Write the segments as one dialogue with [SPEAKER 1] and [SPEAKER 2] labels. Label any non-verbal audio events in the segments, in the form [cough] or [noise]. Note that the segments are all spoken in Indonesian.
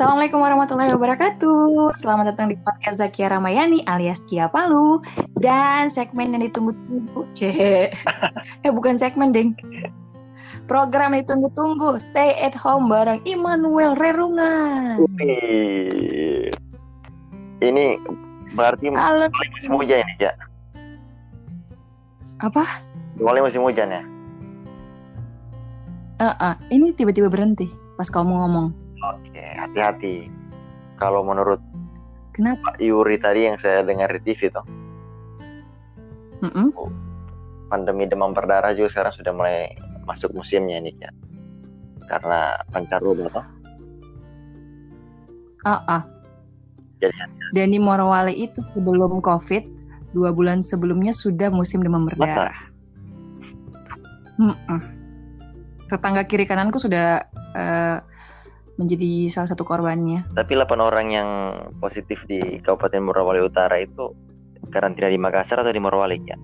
[SPEAKER 1] Assalamualaikum warahmatullahi wabarakatuh. Selamat datang di podcast Zakia Ramayani alias Kia Palu dan segmen yang ditunggu-tunggu. [laughs] Eh bukan segmen, Ding. Program yang ditunggu-tunggu Stay at Home bareng Immanuel Rerungan.
[SPEAKER 2] Ini berarti
[SPEAKER 1] Halo.
[SPEAKER 2] musim hujan ini, ya?
[SPEAKER 1] Apa?
[SPEAKER 2] Mulai musim hujan ya?
[SPEAKER 1] Eh, eh, ini tiba-tiba berhenti pas kamu ngomong.
[SPEAKER 2] Oke, hati-hati. Kalau menurut
[SPEAKER 1] Kenapa?
[SPEAKER 2] Pak Yuri tadi yang saya dengar di TV tuh,
[SPEAKER 1] Mm-mm.
[SPEAKER 2] pandemi demam berdarah juga sekarang sudah mulai masuk musimnya ini ya. Karena pancaroba toh.
[SPEAKER 1] Ah, ah.
[SPEAKER 2] Jadi
[SPEAKER 1] Dan di Morowali itu sebelum COVID, dua bulan sebelumnya sudah musim demam berdarah. Mm-mm. Tetangga kiri kananku sudah eh, menjadi salah satu korbannya.
[SPEAKER 2] tapi 8 orang yang positif di Kabupaten Morowali Utara itu karantina di Makassar atau di Morowali ya?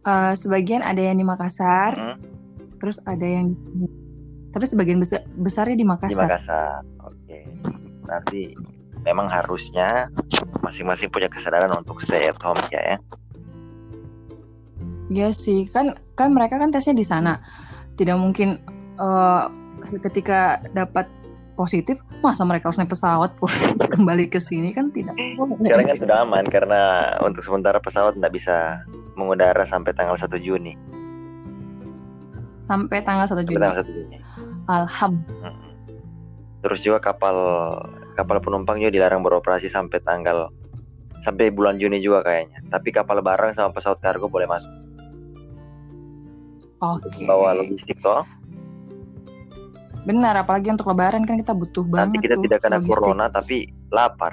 [SPEAKER 1] Eh, sebagian ada yang di Makassar,
[SPEAKER 2] Hmm,
[SPEAKER 1] terus ada yang tapi sebagian besar besarnya di
[SPEAKER 2] di
[SPEAKER 1] Makassar.
[SPEAKER 2] Makassar. Oke. Berarti memang harusnya masing-masing punya kesadaran untuk stay at home ya ya.
[SPEAKER 1] Iya sih, kan kan mereka kan tesnya di sana. Tidak mungkin eh, ketika dapat positif, masa mereka harus naik pesawat pun [laughs] kembali ke sini kan tidak.
[SPEAKER 2] Sekarang kan sudah aman karena untuk sementara pesawat tidak bisa mengudara sampai tanggal 1 Juni.
[SPEAKER 1] Sampai tanggal 1
[SPEAKER 2] Sampai
[SPEAKER 1] Juni.
[SPEAKER 2] tanggal 1 Juni.
[SPEAKER 1] Alhamdulillah.
[SPEAKER 2] Terus juga kapal kapal penumpang juga dilarang beroperasi sampai tanggal sampai bulan Juni juga kayaknya. Tapi kapal barang sama pesawat kargo boleh masuk.
[SPEAKER 1] Oke.
[SPEAKER 2] Bawa logistik toh.
[SPEAKER 1] Benar, apalagi untuk lebaran kan kita butuh
[SPEAKER 2] Nanti
[SPEAKER 1] banget
[SPEAKER 2] kita
[SPEAKER 1] tuh
[SPEAKER 2] tidak kena
[SPEAKER 1] logistik.
[SPEAKER 2] corona tapi lapar.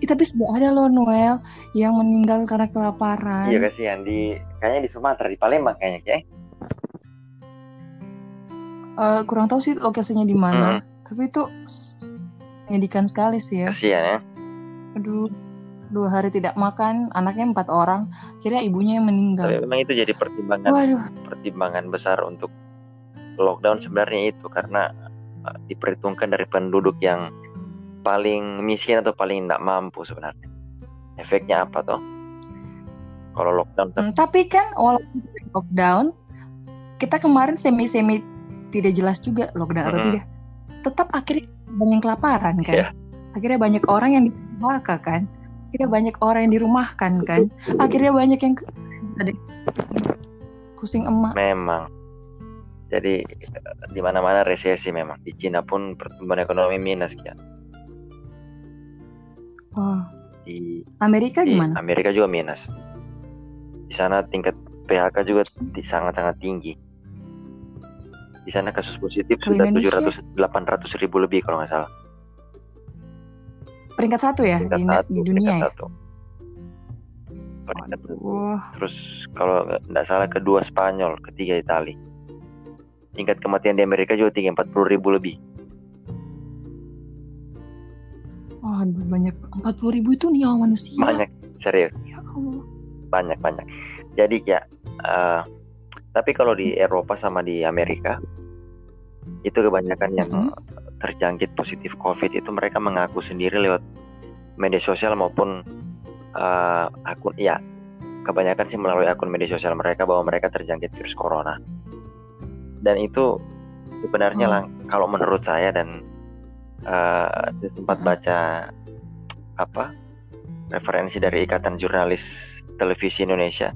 [SPEAKER 1] Eh, tapi sudah ada loh Noel yang meninggal karena kelaparan.
[SPEAKER 2] Iya kasihan di kayaknya di Sumatera di Palembang kayaknya ya.
[SPEAKER 1] Eh, kurang tahu sih lokasinya di mana.
[SPEAKER 2] Mm-mm.
[SPEAKER 1] Tapi itu menyedihkan sekali sih ya.
[SPEAKER 2] Kasihan ya.
[SPEAKER 1] Aduh, dua hari tidak makan, anaknya empat orang, kira ibunya yang
[SPEAKER 2] Tapi
[SPEAKER 1] meninggal.
[SPEAKER 2] memang itu jadi pertimbangan
[SPEAKER 1] Waduh,
[SPEAKER 2] pertimbangan besar untuk lockdown sebenarnya itu karena uh, diperhitungkan dari penduduk yang paling miskin atau paling tidak mampu sebenarnya. Efeknya apa toh? Kalau lockdown
[SPEAKER 1] Hmm, tapi kan walaupun lockdown, kita kemarin semi-semi tidak jelas juga lockdown atau
[SPEAKER 2] Mm-mm.
[SPEAKER 1] tidak. Tetap akhirnya banyak kelaparan kan.
[SPEAKER 2] Iya.
[SPEAKER 1] Akhirnya banyak orang yang di PHK kan. Akhirnya banyak orang yang dirumahkan kan. Akhirnya banyak yang ada pusing emak.
[SPEAKER 2] memang jadi uh, di mana-mana resesi memang. Di Cina pun pertumbuhan ekonomi minus ya.
[SPEAKER 1] Wah,
[SPEAKER 2] Di,
[SPEAKER 1] Amerika
[SPEAKER 2] di
[SPEAKER 1] gimana?
[SPEAKER 2] Amerika juga minus. Di sana tingkat PHK juga di- sangat-sangat tinggi. Di sana kasus positif
[SPEAKER 1] Kalau
[SPEAKER 2] sudah
[SPEAKER 1] Indonesia?
[SPEAKER 2] 700 800 ribu lebih kalau nggak salah.
[SPEAKER 1] Peringkat satu ya
[SPEAKER 2] Tingkat
[SPEAKER 1] di,
[SPEAKER 2] satu,
[SPEAKER 1] di dunia
[SPEAKER 2] tingkat
[SPEAKER 1] ya.
[SPEAKER 2] satu. Peringkat.
[SPEAKER 1] Wah,
[SPEAKER 2] Terus kalau nggak salah kedua Spanyol, ketiga Itali. Tingkat kematian di Amerika juga tinggi 40 ribu lebih.
[SPEAKER 1] waduh banyak 40 ribu itu nyawa manusia.
[SPEAKER 2] Banyak, serius,
[SPEAKER 1] Ya Allah.
[SPEAKER 2] banyak banyak. Jadi ya, eh, tapi kalau di Eropa sama di Amerika itu kebanyakan yang
[SPEAKER 1] Mhm.
[SPEAKER 2] Terjangkit positif COVID itu mereka mengaku sendiri lewat media sosial maupun eh, akun ya kebanyakan sih melalui akun media sosial mereka bahwa mereka terjangkit virus corona dan itu sebenarnya
[SPEAKER 1] Oh.
[SPEAKER 2] lang kalau menurut saya dan sempat
[SPEAKER 1] Mhm.
[SPEAKER 2] baca apa referensi dari ikatan jurnalis televisi Indonesia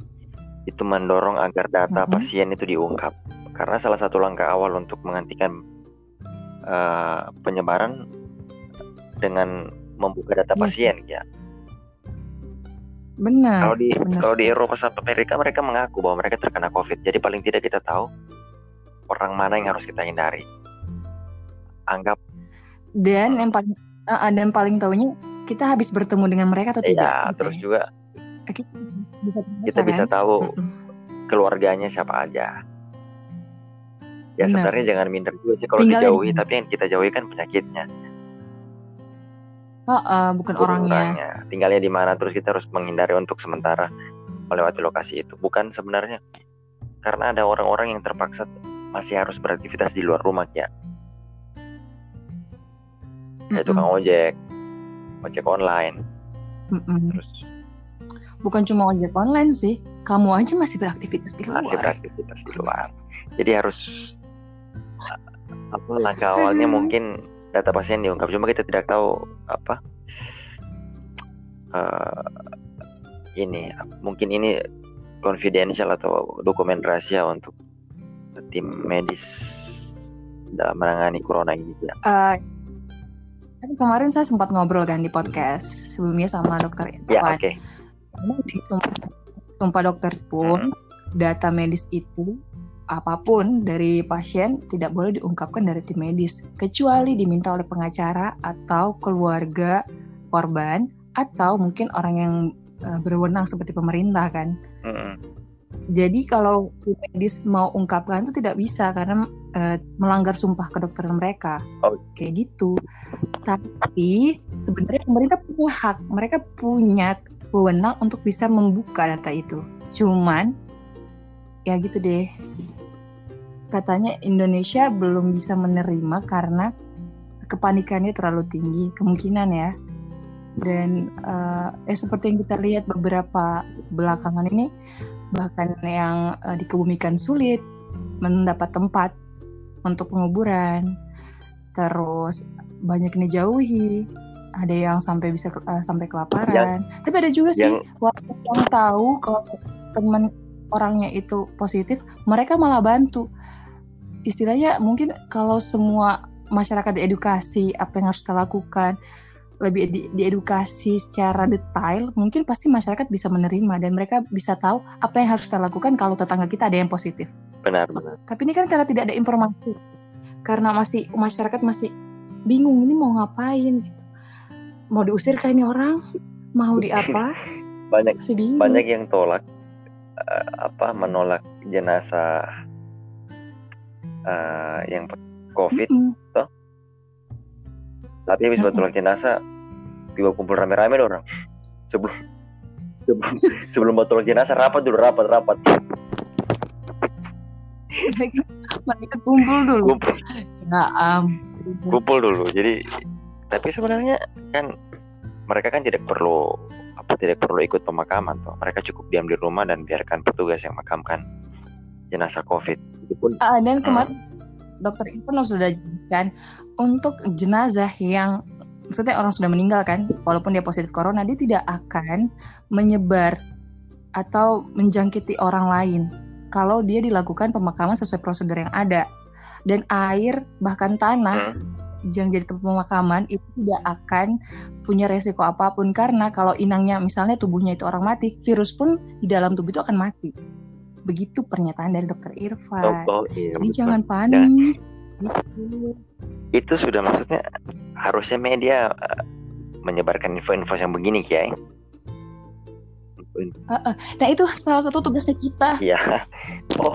[SPEAKER 2] itu mendorong agar data
[SPEAKER 1] Mhm.
[SPEAKER 2] pasien itu diungkap karena salah satu langkah awal untuk menghentikan eh, penyebaran dengan membuka data
[SPEAKER 1] Iya sih.
[SPEAKER 2] pasien ya
[SPEAKER 1] Benar.
[SPEAKER 2] kalau di
[SPEAKER 1] benar
[SPEAKER 2] kalau di. Eropa sama Amerika mereka mengaku bahwa mereka terkena COVID. Jadi paling tidak kita tahu orang mana yang harus kita hindari. Anggap
[SPEAKER 1] Dan yang paling ah, dan paling tahunya kita habis bertemu dengan mereka atau tidak.
[SPEAKER 2] ya
[SPEAKER 1] gitu
[SPEAKER 2] terus
[SPEAKER 1] ya.
[SPEAKER 2] juga
[SPEAKER 1] Kita bisa
[SPEAKER 2] kita bisa tahu keluarganya siapa aja. Ya
[SPEAKER 1] Benar.
[SPEAKER 2] sebenarnya jangan minder juga sih kalau dijauhi, tapi yang kita jauhi kan penyakitnya,
[SPEAKER 1] Ah, ah, bukan orangnya.
[SPEAKER 2] Tinggalnya di mana terus kita harus menghindari untuk sementara melewati lokasi itu. Bukan sebenarnya karena ada orang-orang yang terpaksa masih harus beraktivitas di luar rumah ya. Kayak
[SPEAKER 1] Mm-mm.
[SPEAKER 2] tukang ojek, ojek online,
[SPEAKER 1] Mm-mm.
[SPEAKER 2] terus
[SPEAKER 1] Bukan cuma ojek online sih, kamu aja masih beraktivitas di luar.
[SPEAKER 2] masih beraktivitas di luar. Jadi harus apa langkah awalnya mungkin data pasien diungkap. Cuma kita tidak tahu apa eh, ini mungkin ini confidential atau dokumen rahasia untuk tim medis dalam menangani corona ini ya.
[SPEAKER 1] Kan kemarin saya sempat ngobrol kan di podcast sebelumnya sama dokter
[SPEAKER 2] Ya
[SPEAKER 1] Irfan.
[SPEAKER 2] oke.
[SPEAKER 1] Memang di sumpah, sumpah dokter pun data medis itu apa pun dari pasien tidak boleh diungkapkan dari tim medis kecuali diminta oleh pengacara atau keluarga korban atau mungkin orang yang eh, berwenang seperti pemerintah kan.
[SPEAKER 2] Mm-mm.
[SPEAKER 1] Jadi kalau tim medis mau ungkapkan itu tidak bisa karena eh, melanggar sumpah kedokteran mereka.
[SPEAKER 2] Oh.
[SPEAKER 1] Kayak gitu. Tapi sebenarnya pemerintah punya hak, mereka punya wewenang untuk bisa membuka data itu. Cuman ya gitu deh. Katanya Indonesia belum bisa menerima karena kepanikannya terlalu tinggi, kemungkinan ya. Dan eh, eh seperti yang kita lihat beberapa belakangan ini bahkan yang eh, dikebumikan sulit mendapat tempat untuk penguburan. Terus banyak yang dijauhi, ada yang sampai bisa eh, sampai kelaparan. Tapi ada juga sih
[SPEAKER 2] yang-
[SPEAKER 1] warga yang tahu kalau teman orangnya itu positif, mereka malah bantu. Istilahnya mungkin kalau semua masyarakat diedukasi apa yang harus kita lakukan, lebih di, diedukasi secara detail, mungkin pasti masyarakat bisa menerima dan mereka bisa tahu apa yang harus kita lakukan kalau tetangga kita ada yang positif.
[SPEAKER 2] Benar benar.
[SPEAKER 1] Tapi ini kan karena tidak ada informasi, karena masih masyarakat masih bingung ini mau ngapain gitu. Mau diusir kah ini orang? Mau di apa? [laughs]
[SPEAKER 2] Banyak
[SPEAKER 1] Masih bingung.
[SPEAKER 2] banyak yang tolak eh, apa menolak jenazah eh, yang covid
[SPEAKER 1] Mm-mm.
[SPEAKER 2] tapi habis tolak jenazah juga kumpul rame-rame orang. Sebelum sebelum sebelum buat jenazah rapat dulu rapat rapat. [laughs]
[SPEAKER 1] Mereka kumpul dulu.
[SPEAKER 2] kumpul.
[SPEAKER 1] Ya ampun.
[SPEAKER 2] kumpul dulu. Jadi tapi sebenarnya kan mereka kan tidak perlu apa tidak perlu ikut pemakaman toh. Mereka cukup diam di rumah dan biarkan petugas yang makamkan jenazah covid itu pun
[SPEAKER 1] Ah, dan kemarin dokter Irfan sudah jelaskan untuk jenazah yang maksudnya orang sudah meninggal kan, walaupun dia positif corona, dia tidak akan menyebar atau menjangkiti orang lain kalau dia dilakukan pemakaman sesuai prosedur yang ada. Dan air bahkan tanah
[SPEAKER 2] hmm,
[SPEAKER 1] yang jadi tempat pemakaman itu tidak akan punya resiko apa pun karena kalau inangnya misalnya tubuhnya itu orang mati, virus pun di dalam tubuh itu akan mati. Begitu pernyataan dari dokter
[SPEAKER 2] oh,
[SPEAKER 1] Irfan.
[SPEAKER 2] oh, iya,
[SPEAKER 1] Jadi
[SPEAKER 2] betul.
[SPEAKER 1] jangan panik. Gitu.
[SPEAKER 2] itu sudah maksudnya harusnya media eh, menyebarkan info-info yang begini Kiai.
[SPEAKER 1] Nah itu salah satu tugasnya kita.
[SPEAKER 2] Iya. Oh,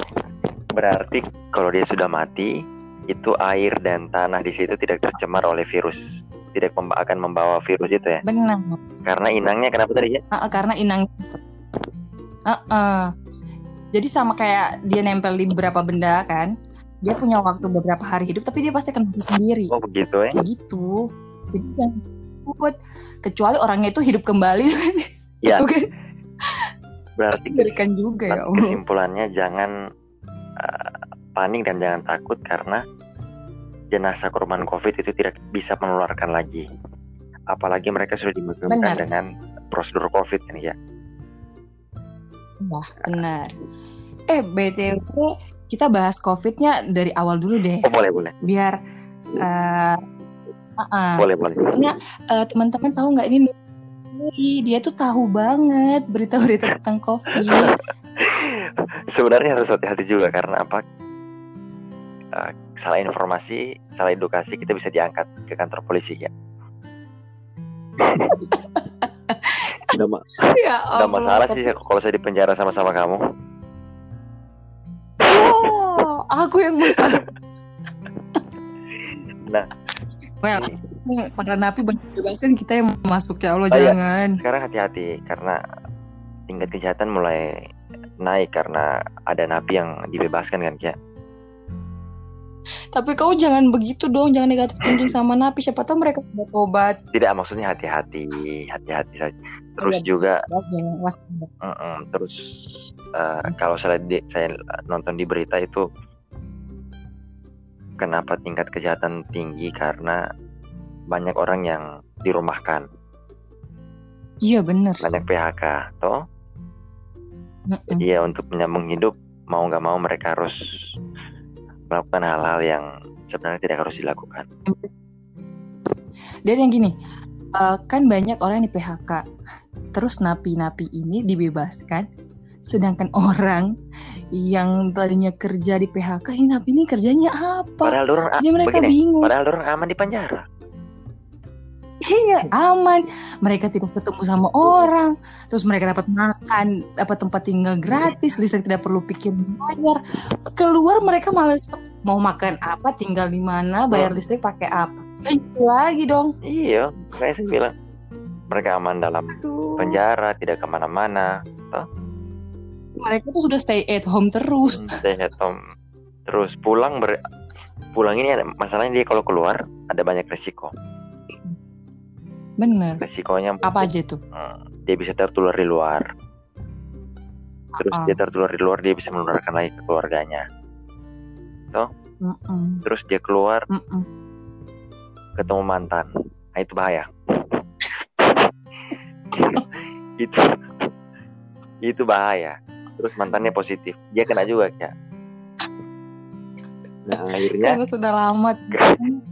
[SPEAKER 2] berarti kalau dia sudah mati, itu air dan tanah di situ tidak tercemar oleh virus, tidak mem- akan membawa virus itu ya.
[SPEAKER 1] Benar.
[SPEAKER 2] Karena inangnya kenapa tadi ya?
[SPEAKER 1] Ah, ah, karena inang. Ah, ah. Jadi sama kayak dia nempel di beberapa benda kan. Dia punya waktu beberapa hari hidup, tapi dia pasti akan mati sendiri.
[SPEAKER 2] Oh begitu ya?
[SPEAKER 1] Kayak gitu. Jadi jangan takut. Kecuali orangnya itu hidup kembali. [laughs]
[SPEAKER 2] Ya.
[SPEAKER 1] Itu kan
[SPEAKER 2] Berarti
[SPEAKER 1] mengerikan juga ya Allah.
[SPEAKER 2] kesimpulannya jangan eh, panik dan jangan takut karena jenazah korban COVID itu tidak bisa menularkan lagi. Apalagi mereka sudah dimakamkan dengan prosedur COVID kan ya.
[SPEAKER 1] Nah, benar. Eh, BTW kita bahas COVID-nya dari awal dulu deh.
[SPEAKER 2] Oh boleh boleh
[SPEAKER 1] Biar eh ah, ah.
[SPEAKER 2] boleh boleh.
[SPEAKER 1] Eh, teman-teman tahu nggak ini dia tuh tahu banget berita-berita [laughs] tentang COVID.
[SPEAKER 2] Sebenarnya harus hati-hati juga karena apa? Eh, salah informasi, salah edukasi kita bisa diangkat ke kantor polisi ya. [laughs] Nggak, ma- [laughs]
[SPEAKER 1] ya
[SPEAKER 2] nggak masalah sih kalau saya di penjara sama-sama kamu.
[SPEAKER 1] Oh, aku yang masalah. [laughs]
[SPEAKER 2] Nah.
[SPEAKER 1] well, para napi banyak bebasin kita yang masuk ya Allah
[SPEAKER 2] Oh, iya.
[SPEAKER 1] jangan.
[SPEAKER 2] Sekarang hati-hati karena tingkat kejahatan mulai naik karena ada napi yang dibebaskan kan ya.
[SPEAKER 1] Tapi kau jangan begitu dong, jangan negatif thinking sama napi. Siapa tahu mereka sudah tobat.
[SPEAKER 2] Tidak maksudnya hati-hati, hati-hati saja. Terus
[SPEAKER 1] Iya,
[SPEAKER 2] juga
[SPEAKER 1] Jangan waspada.
[SPEAKER 2] mm-mm, terus eh, kalau saya di, saya nonton di berita itu kenapa tingkat kejahatan tinggi karena banyak orang yang dirumahkan,
[SPEAKER 1] Iya bener.
[SPEAKER 2] banyak PHK, toh? Iya untuk menyambung hidup mau nggak mau mereka harus melakukan hal-hal yang sebenarnya tidak harus dilakukan.
[SPEAKER 1] Dan yang gini, eh, kan banyak orang yang di PHK. Terus napi-napi ini dibebaskan, sedangkan orang yang tadinya kerja di PHK, ini napi ini kerjanya apa?
[SPEAKER 2] Padahal orang
[SPEAKER 1] Jadi mereka
[SPEAKER 2] begini,
[SPEAKER 1] bingung.
[SPEAKER 2] padahal orang aman di penjara.
[SPEAKER 1] Iya, aman. Mereka tidak ketemu sama orang. Terus mereka dapat makan, dapat tempat tinggal gratis, listrik tidak perlu pikir bayar. Keluar mereka malah stres. mau makan apa, tinggal di mana, bayar listrik pakai apa. Itu lagi dong.
[SPEAKER 2] Iya, kayak saya bilang mereka aman dalam
[SPEAKER 1] Aduh.
[SPEAKER 2] penjara, tidak ke mana-mana,
[SPEAKER 1] Mereka tuh sudah stay at home terus.
[SPEAKER 2] stay at home. Terus pulang ber pulang ini ada masalahnya dia kalau keluar ada banyak resiko.
[SPEAKER 1] Bener.
[SPEAKER 2] Resikonya
[SPEAKER 1] Apa aja tuh?
[SPEAKER 2] hmm, dia bisa tertular di luar. Terus
[SPEAKER 1] Ah.
[SPEAKER 2] dia tertular di luar dia bisa menularkan lagi ke keluarganya.
[SPEAKER 1] Mm-mm.
[SPEAKER 2] Terus dia keluar
[SPEAKER 1] Mm-mm.
[SPEAKER 2] ketemu mantan. Nah, itu bahaya. [laughs] itu itu bahaya. Terus mantannya positif. Dia kena juga ya. Nah, akhirnya
[SPEAKER 1] Karena sudah lama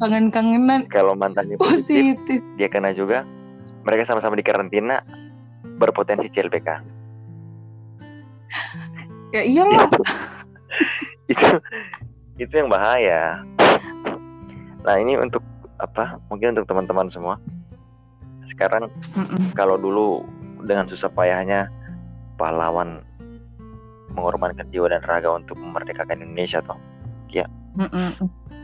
[SPEAKER 1] kangen-kangenan
[SPEAKER 2] kalau mantannya positif,
[SPEAKER 1] positif.
[SPEAKER 2] dia kena juga. Mereka sama-sama di karantina berpotensi CLBK.
[SPEAKER 1] Ya iyalah. [laughs]
[SPEAKER 2] itu itu yang bahaya. Nah, ini untuk apa? Mungkin untuk teman-teman semua. Sekarang kalau dulu dengan susah payahnya pahlawan mengorbankan jiwa dan raga untuk memerdekakan Indonesia toh.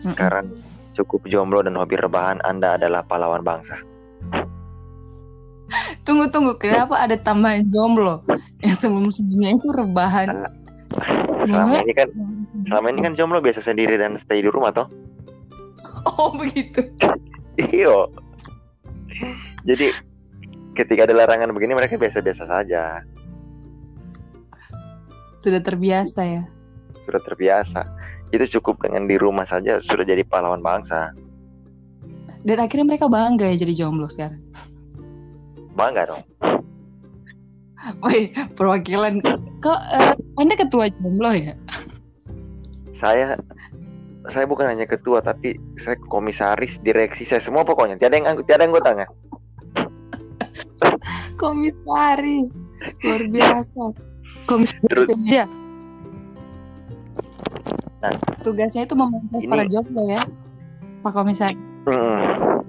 [SPEAKER 2] Sekarang cukup jomblo dan hobi rebahan Anda adalah pahlawan bangsa.
[SPEAKER 1] Tunggu tunggu, kenapa ada tambahan jomblo? Yang sebelum-sebelumnya itu rebahan.
[SPEAKER 2] Selama
[SPEAKER 1] Sebelumnya
[SPEAKER 2] ini kan selama ini kan jomblo biasa sendiri dan stay di rumah toh.
[SPEAKER 1] Oh begitu.
[SPEAKER 2] Iyo. Jadi ketika ada larangan begini mereka biasa-biasa saja,
[SPEAKER 1] Sudah terbiasa ya.
[SPEAKER 2] sudah terbiasa. Itu cukup dengan di rumah saja sudah jadi pahlawan bangsa.
[SPEAKER 1] Dan akhirnya mereka bangga ya jadi jomblo sekarang.
[SPEAKER 2] Bangga dong.
[SPEAKER 1] Woi, perwakilan kok eh, Anda ketua jomblo ya?
[SPEAKER 2] Saya saya bukan hanya ketua tapi saya komisaris, direksi, saya semua pokoknya. Tiada yang tiada anggotanya.
[SPEAKER 1] Komisaris. Luar biasa. Komisaris
[SPEAKER 2] Terus-
[SPEAKER 1] ya.
[SPEAKER 2] Nah.
[SPEAKER 1] Tugasnya itu memantau
[SPEAKER 2] Ini-
[SPEAKER 1] para jomblo ya. Pak Komisaris.
[SPEAKER 2] Hmm.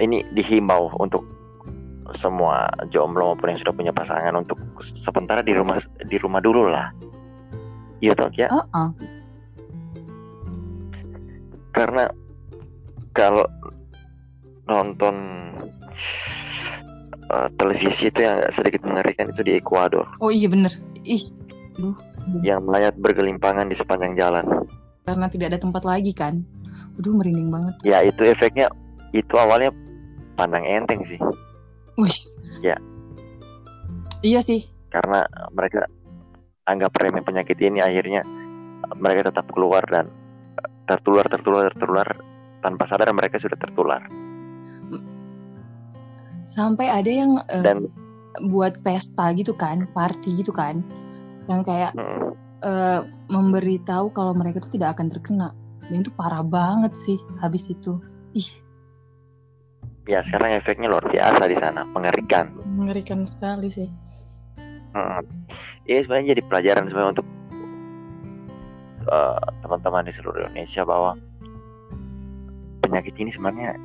[SPEAKER 2] Ini dihimbau untuk semua jomblo maupun yang sudah punya pasangan untuk sementara di rumah di rumah dulu lah. Iya toh ya.
[SPEAKER 1] Heeh.
[SPEAKER 2] Karena kalau nonton eh, televisi itu yang sedikit mengerikan itu di Ekuador
[SPEAKER 1] Oh iya bener. Ih, duh.
[SPEAKER 2] Yang melayat bergelimpangan di sepanjang jalan.
[SPEAKER 1] Karena tidak ada tempat lagi kan. Aduh merinding banget.
[SPEAKER 2] Ya itu efeknya itu awalnya pandang enteng sih
[SPEAKER 1] Wih.
[SPEAKER 2] Ya.
[SPEAKER 1] Iya sih.
[SPEAKER 2] karena mereka anggap remeh penyakit ini akhirnya mereka tetap keluar dan tertular tertular tertular tanpa sadar mereka sudah tertular
[SPEAKER 1] Sampai ada yang eh,
[SPEAKER 2] dan
[SPEAKER 1] buat pesta gitu kan, party gitu kan. Yang kayak
[SPEAKER 2] mm,
[SPEAKER 1] eh, memberitahu kalau mereka itu tidak akan terkena. Dan itu parah banget sih habis itu. Ih,
[SPEAKER 2] ya sekarang efeknya luar biasa di sana mengerikan
[SPEAKER 1] mengerikan sekali sih.
[SPEAKER 2] Mm. ini sebenarnya jadi pelajaran sebenarnya untuk eh, teman-teman di seluruh Indonesia bahwa penyakit ini sebenarnya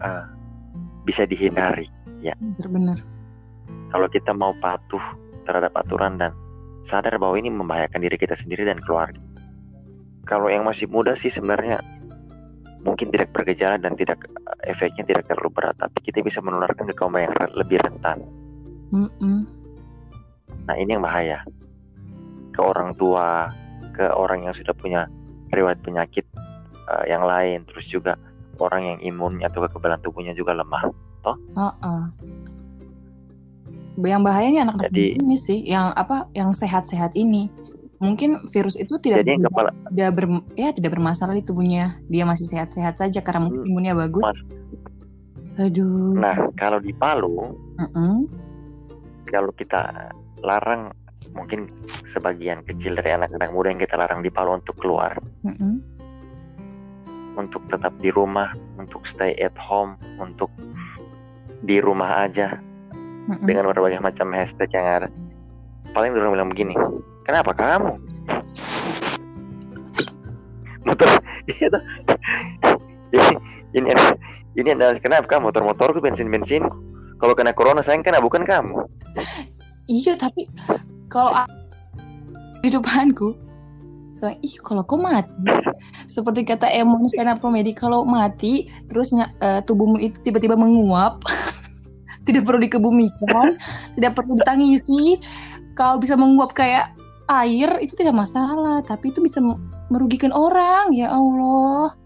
[SPEAKER 2] eh, bisa dihindari
[SPEAKER 1] Bener-bener.
[SPEAKER 2] kalau kita mau patuh terhadap aturan dan sadar bahwa ini membahayakan diri kita sendiri dan keluarga. Kalau yang masih muda sih sebenarnya mungkin tidak bergejala dan tidak efeknya tidak terlalu berat, tapi kita bisa menularkan ke kaum yang lebih rentan.
[SPEAKER 1] Mm-mm.
[SPEAKER 2] Nah ini yang bahaya ke orang tua, ke orang yang sudah punya riwayat penyakit uh, yang lain terus juga orang yang imunnya atau kekebalan tubuhnya juga lemah toh
[SPEAKER 1] Uh-uh. Yang bahayanya anak-anak
[SPEAKER 2] Jadi-
[SPEAKER 1] ini sih, yang apa, yang sehat-sehat ini. Mungkin virus itu tidak
[SPEAKER 2] jadi
[SPEAKER 1] ber-
[SPEAKER 2] kepala
[SPEAKER 1] tidak ber- ya tidak bermasalah di tubuhnya. Dia masih sehat-sehat saja karena mungkin
[SPEAKER 2] Hmm.
[SPEAKER 1] imunnya bagus.
[SPEAKER 2] Mas.
[SPEAKER 1] Aduh.
[SPEAKER 2] nah kalau di Palu kalau kita larang mungkin sebagian kecil dari anak-anak muda yang kita larang di Palu untuk keluar untuk tetap di rumah untuk stay at home untuk di rumah aja Dengan berbagai macam hashtag yang ada. Paling orang bilang begini kenapa kamu? Motor [laughs] iya ini ini ini adalah kenapa kamu? Motor motorku bensin bensin kalau kena corona saya kena bukan kamu.
[SPEAKER 1] Iya, tapi kalau depanku so, ih kalau kau mati. Seperti kata Emon stand up comedy kalau mati terus eh, tubuhmu itu tiba-tiba menguap [laughs] tidak perlu dikebumikan [laughs] tidak perlu ditangisi. Kau bisa menguap kayak air itu tidak masalah. Tapi itu bisa merugikan orang ya Allah.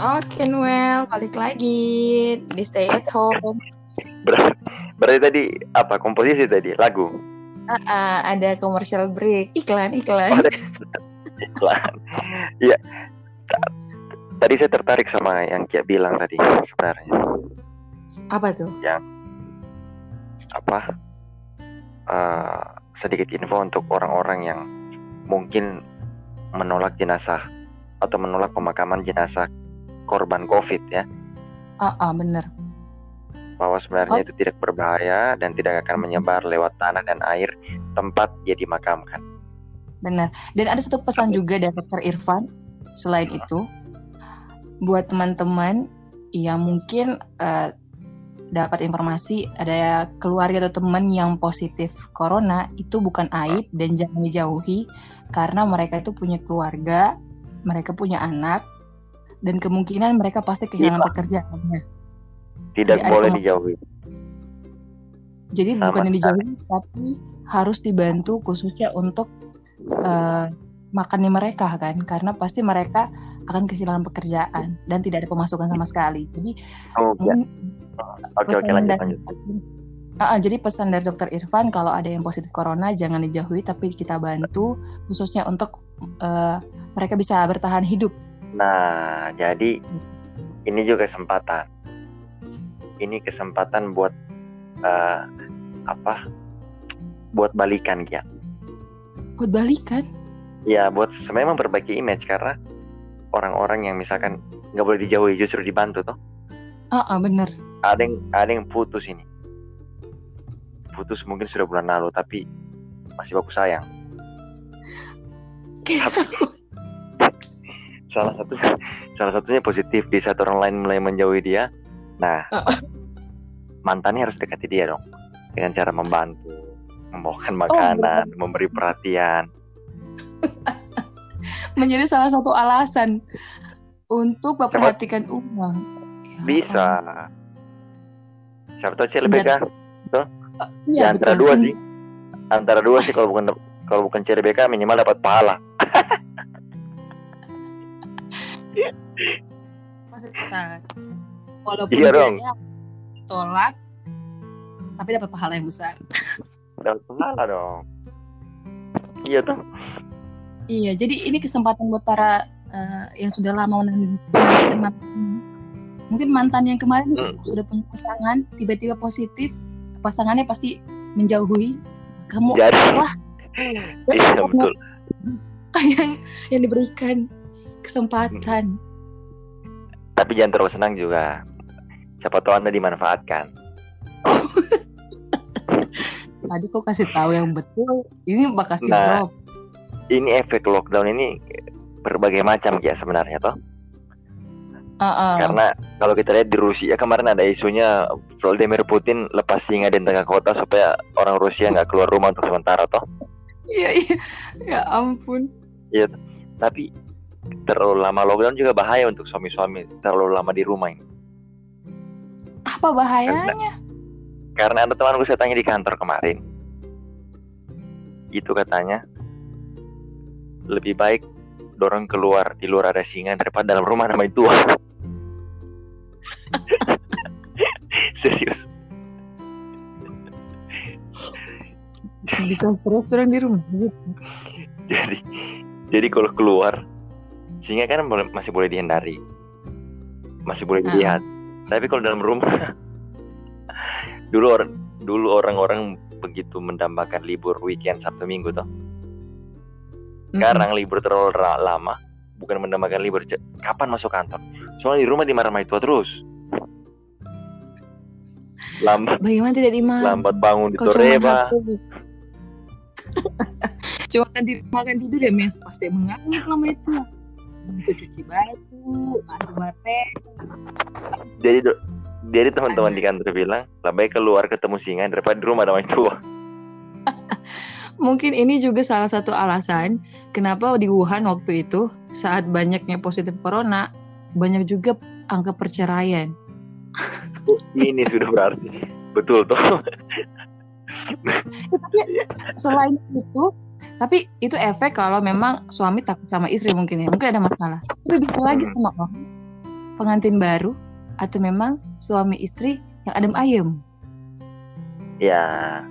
[SPEAKER 1] Oke Noel, balik lagi di stay at home.
[SPEAKER 2] berarti, berarti tadi apa? Komposisi tadi? Lagu
[SPEAKER 1] Ah, ah, ada commercial break, iklan, iklan.
[SPEAKER 2] Iklan. Iya. Ta- tadi saya tertarik sama yang Kia bilang tadi sebenarnya.
[SPEAKER 1] Apa tuh?
[SPEAKER 2] apa? Eh, sedikit info untuk orang-orang yang mungkin menolak jenazah atau menolak pemakaman jenazah korban COVID ya.
[SPEAKER 1] Ah, ah, bener.
[SPEAKER 2] Bahwa sebenarnya itu tidak berbahaya dan tidak akan menyebar lewat tanah dan air tempat dia dimakamkan.
[SPEAKER 1] Benar. Dan ada satu pesan juga dari Dr. Irfan selain itu buat teman-teman yang mungkin eh, dapat informasi ada keluarga atau teman yang positif corona itu bukan aib dan jangan dijauhi karena mereka itu punya keluarga, mereka punya anak dan kemungkinan mereka pasti kehilangan
[SPEAKER 2] Iya.
[SPEAKER 1] pekerjaannya.
[SPEAKER 2] Tidak
[SPEAKER 1] Jadi
[SPEAKER 2] boleh dijauhi.
[SPEAKER 1] Jadi
[SPEAKER 2] Sama
[SPEAKER 1] bukan yang dijauhi tapi harus dibantu khususnya untuk eh, makannya mereka kan karena pasti mereka akan kehilangan pekerjaan dan tidak ada pemasukan sama sekali. Jadi
[SPEAKER 2] Oh, ya.
[SPEAKER 1] mungkin
[SPEAKER 2] Oke oke
[SPEAKER 1] pesan
[SPEAKER 2] lanjut
[SPEAKER 1] dari-
[SPEAKER 2] lanjut.
[SPEAKER 1] Jadi pesan dari dokter Irfan kalau ada yang positif corona jangan dijauhi tapi kita bantu khususnya untuk eh, mereka bisa bertahan hidup.
[SPEAKER 2] Nah jadi ini juga kesempatan. Ini kesempatan buat eh, apa? Buat balikan ya.
[SPEAKER 1] Buat balikan.
[SPEAKER 2] Ya buat sebenarnya memperbaiki image karena orang-orang yang misalkan nggak boleh dijauhi justru dibantu tuh.
[SPEAKER 1] Ah, ah, bener.
[SPEAKER 2] Ada yang ada yang putus ini. Putus mungkin sudah bulan lalu tapi masih baku sayang. [laughs] salah satu salah satunya positif di saat orang lain mulai menjauhi dia nah mantannya harus dekati dia dong. Dengan cara membantu membawakan makanan memberi perhatian. [laughs]
[SPEAKER 1] Menjadi salah satu alasan untuk memperhatikan uang. Ya
[SPEAKER 2] bisa. Siapa tahu CLBK
[SPEAKER 1] Iya,
[SPEAKER 2] ya, antara
[SPEAKER 1] betul
[SPEAKER 2] dua
[SPEAKER 1] sih.
[SPEAKER 2] sih. Antara dua sih kalau bukan kalau bukan CLBK minimal dapat pahala. [laughs]
[SPEAKER 1] Masih. Walaupun
[SPEAKER 2] Iya dong.
[SPEAKER 1] tolak, tapi dapat pahala yang besar. [laughs]
[SPEAKER 2] dapat pahala dong iya tuh
[SPEAKER 1] Iya, jadi ini kesempatan buat para eh, yang sudah lama menantikan mantan. Mungkin mantan yang kemarin
[SPEAKER 2] Hmm.
[SPEAKER 1] sudah punya pasangan, tiba-tiba positif, pasangannya pasti menjauhi. Kamu
[SPEAKER 2] jadi
[SPEAKER 1] Wah. [laughs]
[SPEAKER 2] iya betul
[SPEAKER 1] yang yang diberikan kesempatan.
[SPEAKER 2] tapi jangan terlalu senang juga siapa tahu anda dimanfaatkan [laughs]
[SPEAKER 1] Tadi kok kasih tahu yang betul, ini bakal
[SPEAKER 2] Nah.
[SPEAKER 1] drop.
[SPEAKER 2] ini efek lockdown ini berbagai macam ya sebenarnya toh
[SPEAKER 1] Ah, ah.
[SPEAKER 2] karena kalau kita lihat di Rusia kemarin ada isunya Vladimir Putin lepas singa di tengah kota supaya orang Rusia nggak keluar rumah untuk sementara toh
[SPEAKER 1] Iya, iya. Ya ampun.
[SPEAKER 2] tapi terlalu lama lockdown juga bahaya untuk suami-suami terlalu lama di rumah ini
[SPEAKER 1] Apa bahayanya?
[SPEAKER 2] Karena ada temanku saya tanya di kantor kemarin. Itu katanya lebih baik dorong keluar di luar ada singa daripada dalam rumah nama itu. [laughs] Serius.
[SPEAKER 1] Bisa stres turun di rumah.
[SPEAKER 2] Jadi jadi kalau keluar singa kan masih boleh dihindari. Masih boleh
[SPEAKER 1] Ah.
[SPEAKER 2] Tapi kalau dalam rumah [laughs] dulu orang dulu orang-orang begitu mendambakan libur weekend Sabtu Minggu tuh. Sekarang libur terlalu lama, bukan mendambakan libur. Kapan masuk kantor? Soalnya di rumah dimarah-marahin tua terus. Lambat,
[SPEAKER 1] Bagaimana tidak dimakan?
[SPEAKER 2] lambat bangun di Toreba. [laughs]
[SPEAKER 1] Cuma kan tidur makan tidur ya mes pasti mengamuk lama itu. Itu cuci baju, mandi mate.
[SPEAKER 2] Jadi do- jadi teman-teman di kantor bilang, lebih baik keluar ketemu singa daripada di rumah sama tua. [laughs]
[SPEAKER 1] Mungkin ini juga salah satu alasan kenapa di Wuhan waktu itu saat banyaknya positif corona banyak juga angka perceraian.
[SPEAKER 2] Ini sudah berarti betul tuh.
[SPEAKER 1] Selain itu, tapi itu efek kalau memang suami takut sama istri mungkin ya, mungkin ada masalah. Tapi bisa lagi
[SPEAKER 2] Hmm.
[SPEAKER 1] sama orang pengantin baru atau memang suami istri yang adem ayem.
[SPEAKER 2] ya,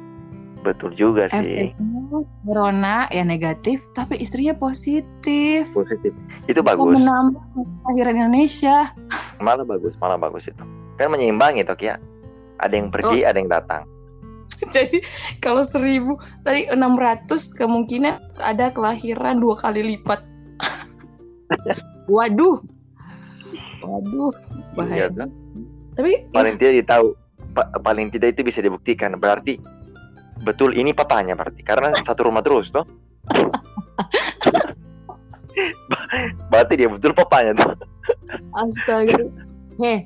[SPEAKER 2] betul juga sih.
[SPEAKER 1] Efeknya corona ya negatif, tapi istrinya positif.
[SPEAKER 2] Positif. Itu bagus.
[SPEAKER 1] menambah kelahiran Indonesia.
[SPEAKER 2] Malah bagus, malah bagus itu. Kan menyeimbangi toh ya. Ada yang pergi,
[SPEAKER 1] Oh.
[SPEAKER 2] ada yang datang. [laughs]
[SPEAKER 1] Jadi kalau seribu tadi 600 kemungkinan ada kelahiran dua kali lipat. [laughs] Waduh. Waduh, bahaya.
[SPEAKER 2] Iya, kan?
[SPEAKER 1] Tapi
[SPEAKER 2] paling tidak ditahu pa- paling tidak itu bisa dibuktikan berarti betul ini papanya berarti karena [laughs] satu rumah terus toh berarti dia betul papanya tuh
[SPEAKER 1] astaga. Heh,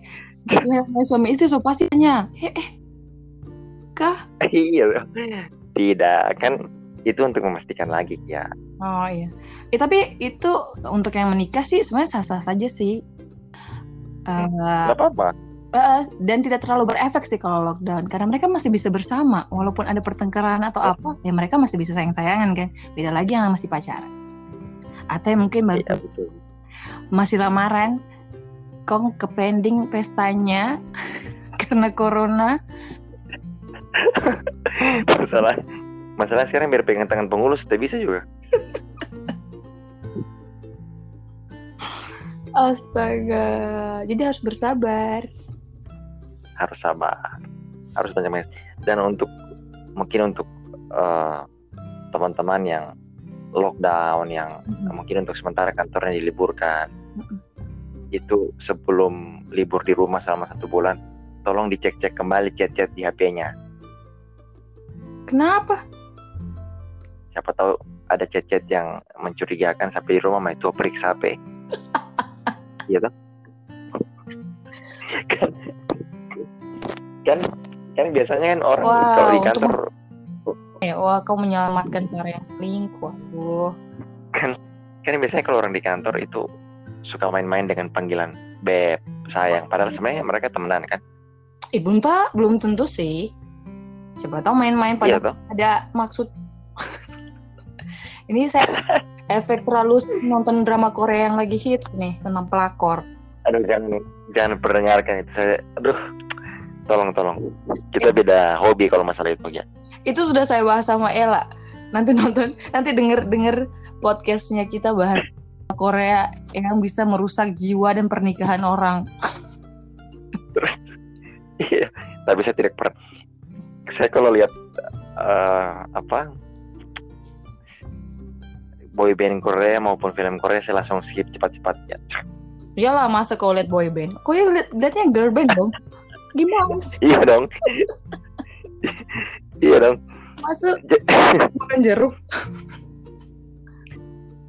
[SPEAKER 1] namanya suami istri so pasti tanya, "Eh, eh, kah?" [laughs]
[SPEAKER 2] iya. Tidak kan itu untuk memastikan lagi ya.
[SPEAKER 1] Oh iya. Eh, tapi itu untuk yang menikah sih sebenarnya sah-sah saja sih. Eh,
[SPEAKER 2] nggak apa-apa.
[SPEAKER 1] Eh, dan tidak terlalu berefek sih kalau lockdown. Karena mereka masih bisa bersama. Walaupun ada pertengkaran atau apa ya mereka masih bisa sayang-sayangan kan? Beda lagi yang masih pacaran. Atau yang mungkin baru
[SPEAKER 2] iya betul.
[SPEAKER 1] masih lamaran kong ke pending pestanya [laughs] karena corona [laughs]
[SPEAKER 2] masalah masalah sekarang biar pegang tangan pengurus tidak bisa juga.
[SPEAKER 1] Astaga. Jadi harus bersabar.
[SPEAKER 2] Harus sabar. Harus banyak banyak dan untuk mungkin untuk eh, teman-teman yang lockdown yang
[SPEAKER 1] Mm-mm.
[SPEAKER 2] mungkin untuk sementara kantornya diliburkan
[SPEAKER 1] Mm-mm.
[SPEAKER 2] itu sebelum libur di rumah selama satu bulan tolong dicek-cek kembali chat-chat di HP-nya
[SPEAKER 1] kenapa?
[SPEAKER 2] Siapa tahu ada chat-chat yang mencurigakan sampai di rumah mah itu periksa HP [laughs] iya kan kan kan biasanya kan orang
[SPEAKER 1] Wow,
[SPEAKER 2] kalau di kantor
[SPEAKER 1] ya wah kau menyelamatkan para yang selingkuh aduh.
[SPEAKER 2] Kan biasanya kalau orang di kantor itu suka main-main dengan panggilan beb sayang. Padahal sebenarnya mereka temenan kan?
[SPEAKER 1] Eh, belum tak belum tentu sih siapa tahu main-main pada
[SPEAKER 2] iya
[SPEAKER 1] ada maksud. Ini saya efek terlalu nonton drama Korea yang lagi hits nih tentang pelakor.
[SPEAKER 2] Aduh jangan jangan perdengarkan itu. Saya aduh. Tolong tolong. Kita beda hobi kalau masalah itu ya.
[SPEAKER 1] Itu sudah saya bahas sama Ella. Nanti nonton nanti denger denger podcastnya kita bahas Korea yang bisa merusak jiwa dan pernikahan orang.
[SPEAKER 2] Terus iya. Tapi saya tidak pernah saya kalau lihat eh, apa boy band Korea maupun film Korea saya langsung skip cepat-cepat ya.
[SPEAKER 1] Iyalah masa kau lihat boy band? Kau lihat lihatnya girl band dong. Gimana sih?
[SPEAKER 2] Iya dong. Iya dong.
[SPEAKER 1] Masa
[SPEAKER 2] J-
[SPEAKER 1] makan jeruk?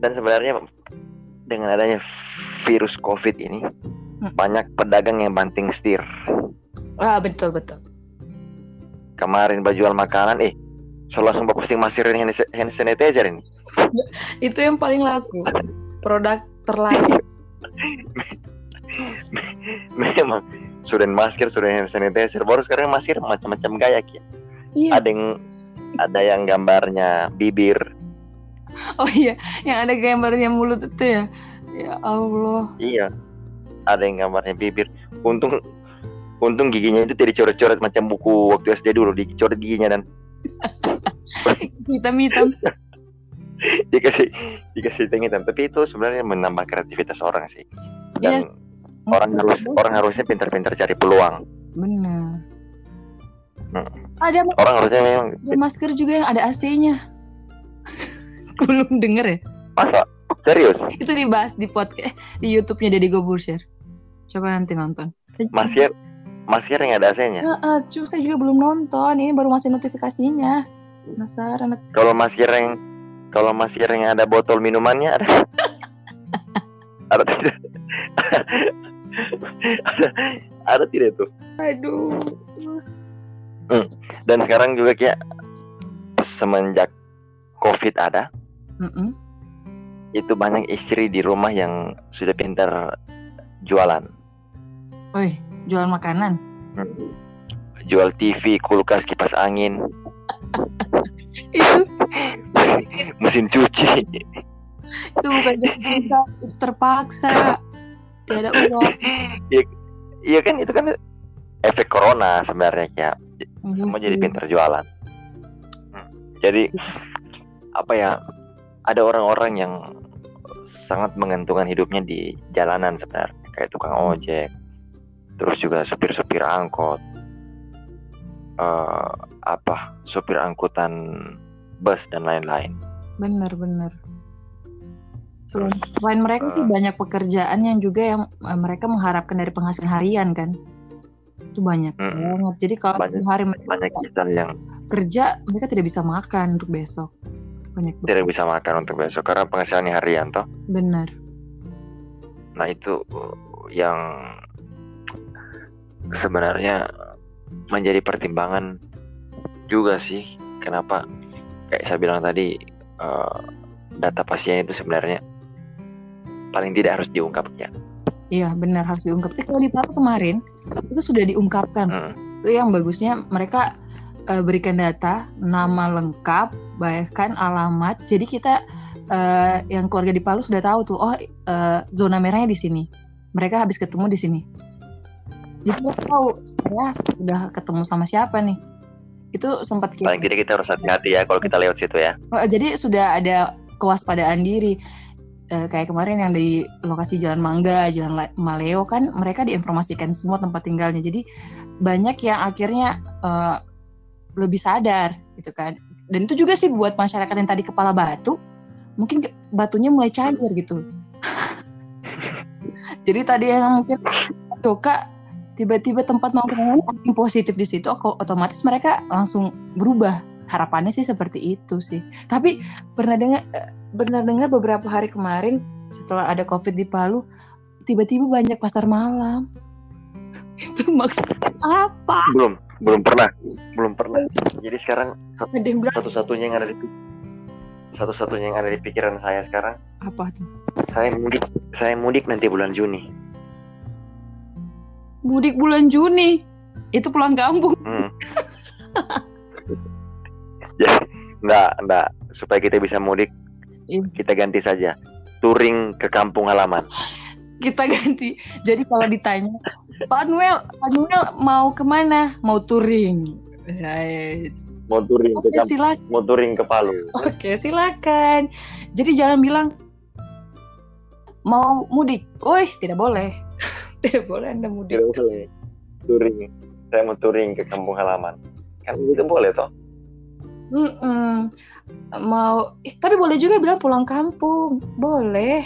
[SPEAKER 2] Dan sebenarnya dengan adanya virus COVID ini
[SPEAKER 1] Hmm.
[SPEAKER 2] banyak pedagang yang banting setir.
[SPEAKER 1] Ah betul betul
[SPEAKER 2] kemarin baju jual makanan eh so langsung bapak posting ini hand sanitizer ini [laughs]
[SPEAKER 1] itu yang paling laku produk terlaris [laughs]
[SPEAKER 2] memang sudah masker sudah hand sanitizer baru sekarang masker macam-macam gaya ya
[SPEAKER 1] Iya.
[SPEAKER 2] ada yang ada yang gambarnya bibir
[SPEAKER 1] Oh iya, yang ada gambarnya mulut itu ya. Ya Allah.
[SPEAKER 2] iya ada yang gambarnya bibir untung untung giginya itu tidak coret-coret macam buku waktu SD dulu dicoret giginya dan [laughs]
[SPEAKER 1] Hitam-hitam. [laughs]
[SPEAKER 2] dikasih dikasih hitam hitam tapi itu sebenarnya menambah kreativitas orang sih dan
[SPEAKER 1] Yes.
[SPEAKER 2] orang harus orang harusnya pintar-pintar cari peluang
[SPEAKER 1] Benar.
[SPEAKER 2] Hmm.
[SPEAKER 1] Ada
[SPEAKER 2] orang harusnya memang
[SPEAKER 1] ada masker juga yang ada AC-nya. [laughs] Belum denger ya?
[SPEAKER 2] masa serius
[SPEAKER 1] Itu dibahas di podcast di YouTube-nya Deddy Gobusher. Coba nanti nonton.
[SPEAKER 2] masker masker yang ada AC-nya
[SPEAKER 1] Heeh, cuma saya juga belum nonton. Ini baru masih notifikasinya. Penasaran.
[SPEAKER 2] kalau masker yang kalau masker yang ada botol minumannya ada [laughs] ada tidak ada, [laughs] ada tidak tuh
[SPEAKER 1] Aduh.
[SPEAKER 2] dan sekarang juga kayak semenjak covid ada
[SPEAKER 1] Mm-mm.
[SPEAKER 2] itu banyak istri di rumah yang sudah pintar jualan
[SPEAKER 1] Woi, jual makanan.
[SPEAKER 2] jual TV kulkas kipas angin [laughs]
[SPEAKER 1] Itu [laughs]
[SPEAKER 2] mesin cuci
[SPEAKER 1] itu bukan jadi cinta, itu terpaksa. Tidak uang. [laughs]
[SPEAKER 2] iya kan itu kan efek corona sebenarnya ya semua jadi pintar jualan Hmm. jadi apa ya ada orang-orang yang sangat menggantungkan hidupnya di jalanan sebenarnya kayak tukang ojek terus juga supir-supir angkot eh, apa supir angkutan bus dan lain-lain
[SPEAKER 1] Bener-bener. Selain, selain mereka sih
[SPEAKER 2] eh,
[SPEAKER 1] banyak pekerjaan yang juga yang eh, mereka mengharapkan dari penghasilan harian kan. Itu banyak
[SPEAKER 2] Mm-mm.
[SPEAKER 1] banget. Jadi kalau
[SPEAKER 2] Banyak-
[SPEAKER 1] hari mereka
[SPEAKER 2] banyak yang
[SPEAKER 1] kerja, mereka tidak bisa makan untuk besok. Banyak banget.
[SPEAKER 2] tidak bisa makan untuk besok karena penghasilannya harian toh
[SPEAKER 1] Bener.
[SPEAKER 2] Nah itu uh, yang sebenarnya menjadi pertimbangan juga sih kenapa kayak saya bilang tadi uh, data pasien itu sebenarnya paling tidak harus diungkap ya.
[SPEAKER 1] Iya benar harus diungkap. Eh, kalau di Palu kemarin itu sudah diungkapkan.
[SPEAKER 2] Hmm.
[SPEAKER 1] Itu yang bagusnya mereka eh, berikan data nama lengkap, bahkan alamat. Jadi kita eh, yang keluarga di Palu sudah tahu tuh, oh eh, zona merahnya di sini. Mereka habis ketemu di sini. Jadi kita tahu saya sudah ketemu sama siapa nih. Itu sempat kita
[SPEAKER 2] Paling tidak kita harus hati-hati ya kalau kita lewat situ ya.
[SPEAKER 1] Oh, jadi sudah ada kewaspadaan diri. Eh, kayak kemarin yang di lokasi Jalan Mangga, Jalan La- Maleo kan mereka diinformasikan semua tempat tinggalnya. Jadi banyak yang akhirnya eh, lebih sadar gitu kan. Dan itu juga sih buat masyarakat yang tadi kepala batu, mungkin batunya mulai cair gitu. [laughs] Jadi tadi yang mungkin Doka tiba-tiba tempat nongkrongan yang positif di situ, oko- otomatis mereka langsung berubah. Harapannya sih seperti itu sih. Tapi pernah dengar eh, pernah dengar beberapa hari kemarin setelah ada covid di Palu tiba-tiba banyak pasar malam [laughs] itu maksudnya apa
[SPEAKER 2] Belum, belum pernah, belum pernah. Jadi sekarang satu-satunya yang ada di satu-satunya yang ada di pikiran saya sekarang
[SPEAKER 1] apa tuh
[SPEAKER 2] saya mudik saya mudik nanti bulan Juni
[SPEAKER 1] mudik bulan Juni itu pulang kampung
[SPEAKER 2] Hmm. Jadi [laughs] enggak, enggak supaya kita bisa mudik
[SPEAKER 1] Iya.
[SPEAKER 2] kita ganti saja touring ke kampung halaman.
[SPEAKER 1] kita ganti jadi kalau ditanya Pak Noel Pak Noel mau ke mana mau touring Right.
[SPEAKER 2] Mau touring ke
[SPEAKER 1] Oke
[SPEAKER 2] kampung,
[SPEAKER 1] silakan.
[SPEAKER 2] mau touring ke Palu.
[SPEAKER 1] Oke silakan. Jadi jangan bilang mau mudik. Woi tidak boleh. Tidak boleh anda mudik.
[SPEAKER 2] Tidak boleh. Touring. Saya mau touring ke kampung halaman. Kan itu boleh toh?
[SPEAKER 1] Mm-mm. Mau, eh, tapi boleh juga bilang pulang kampung. Boleh.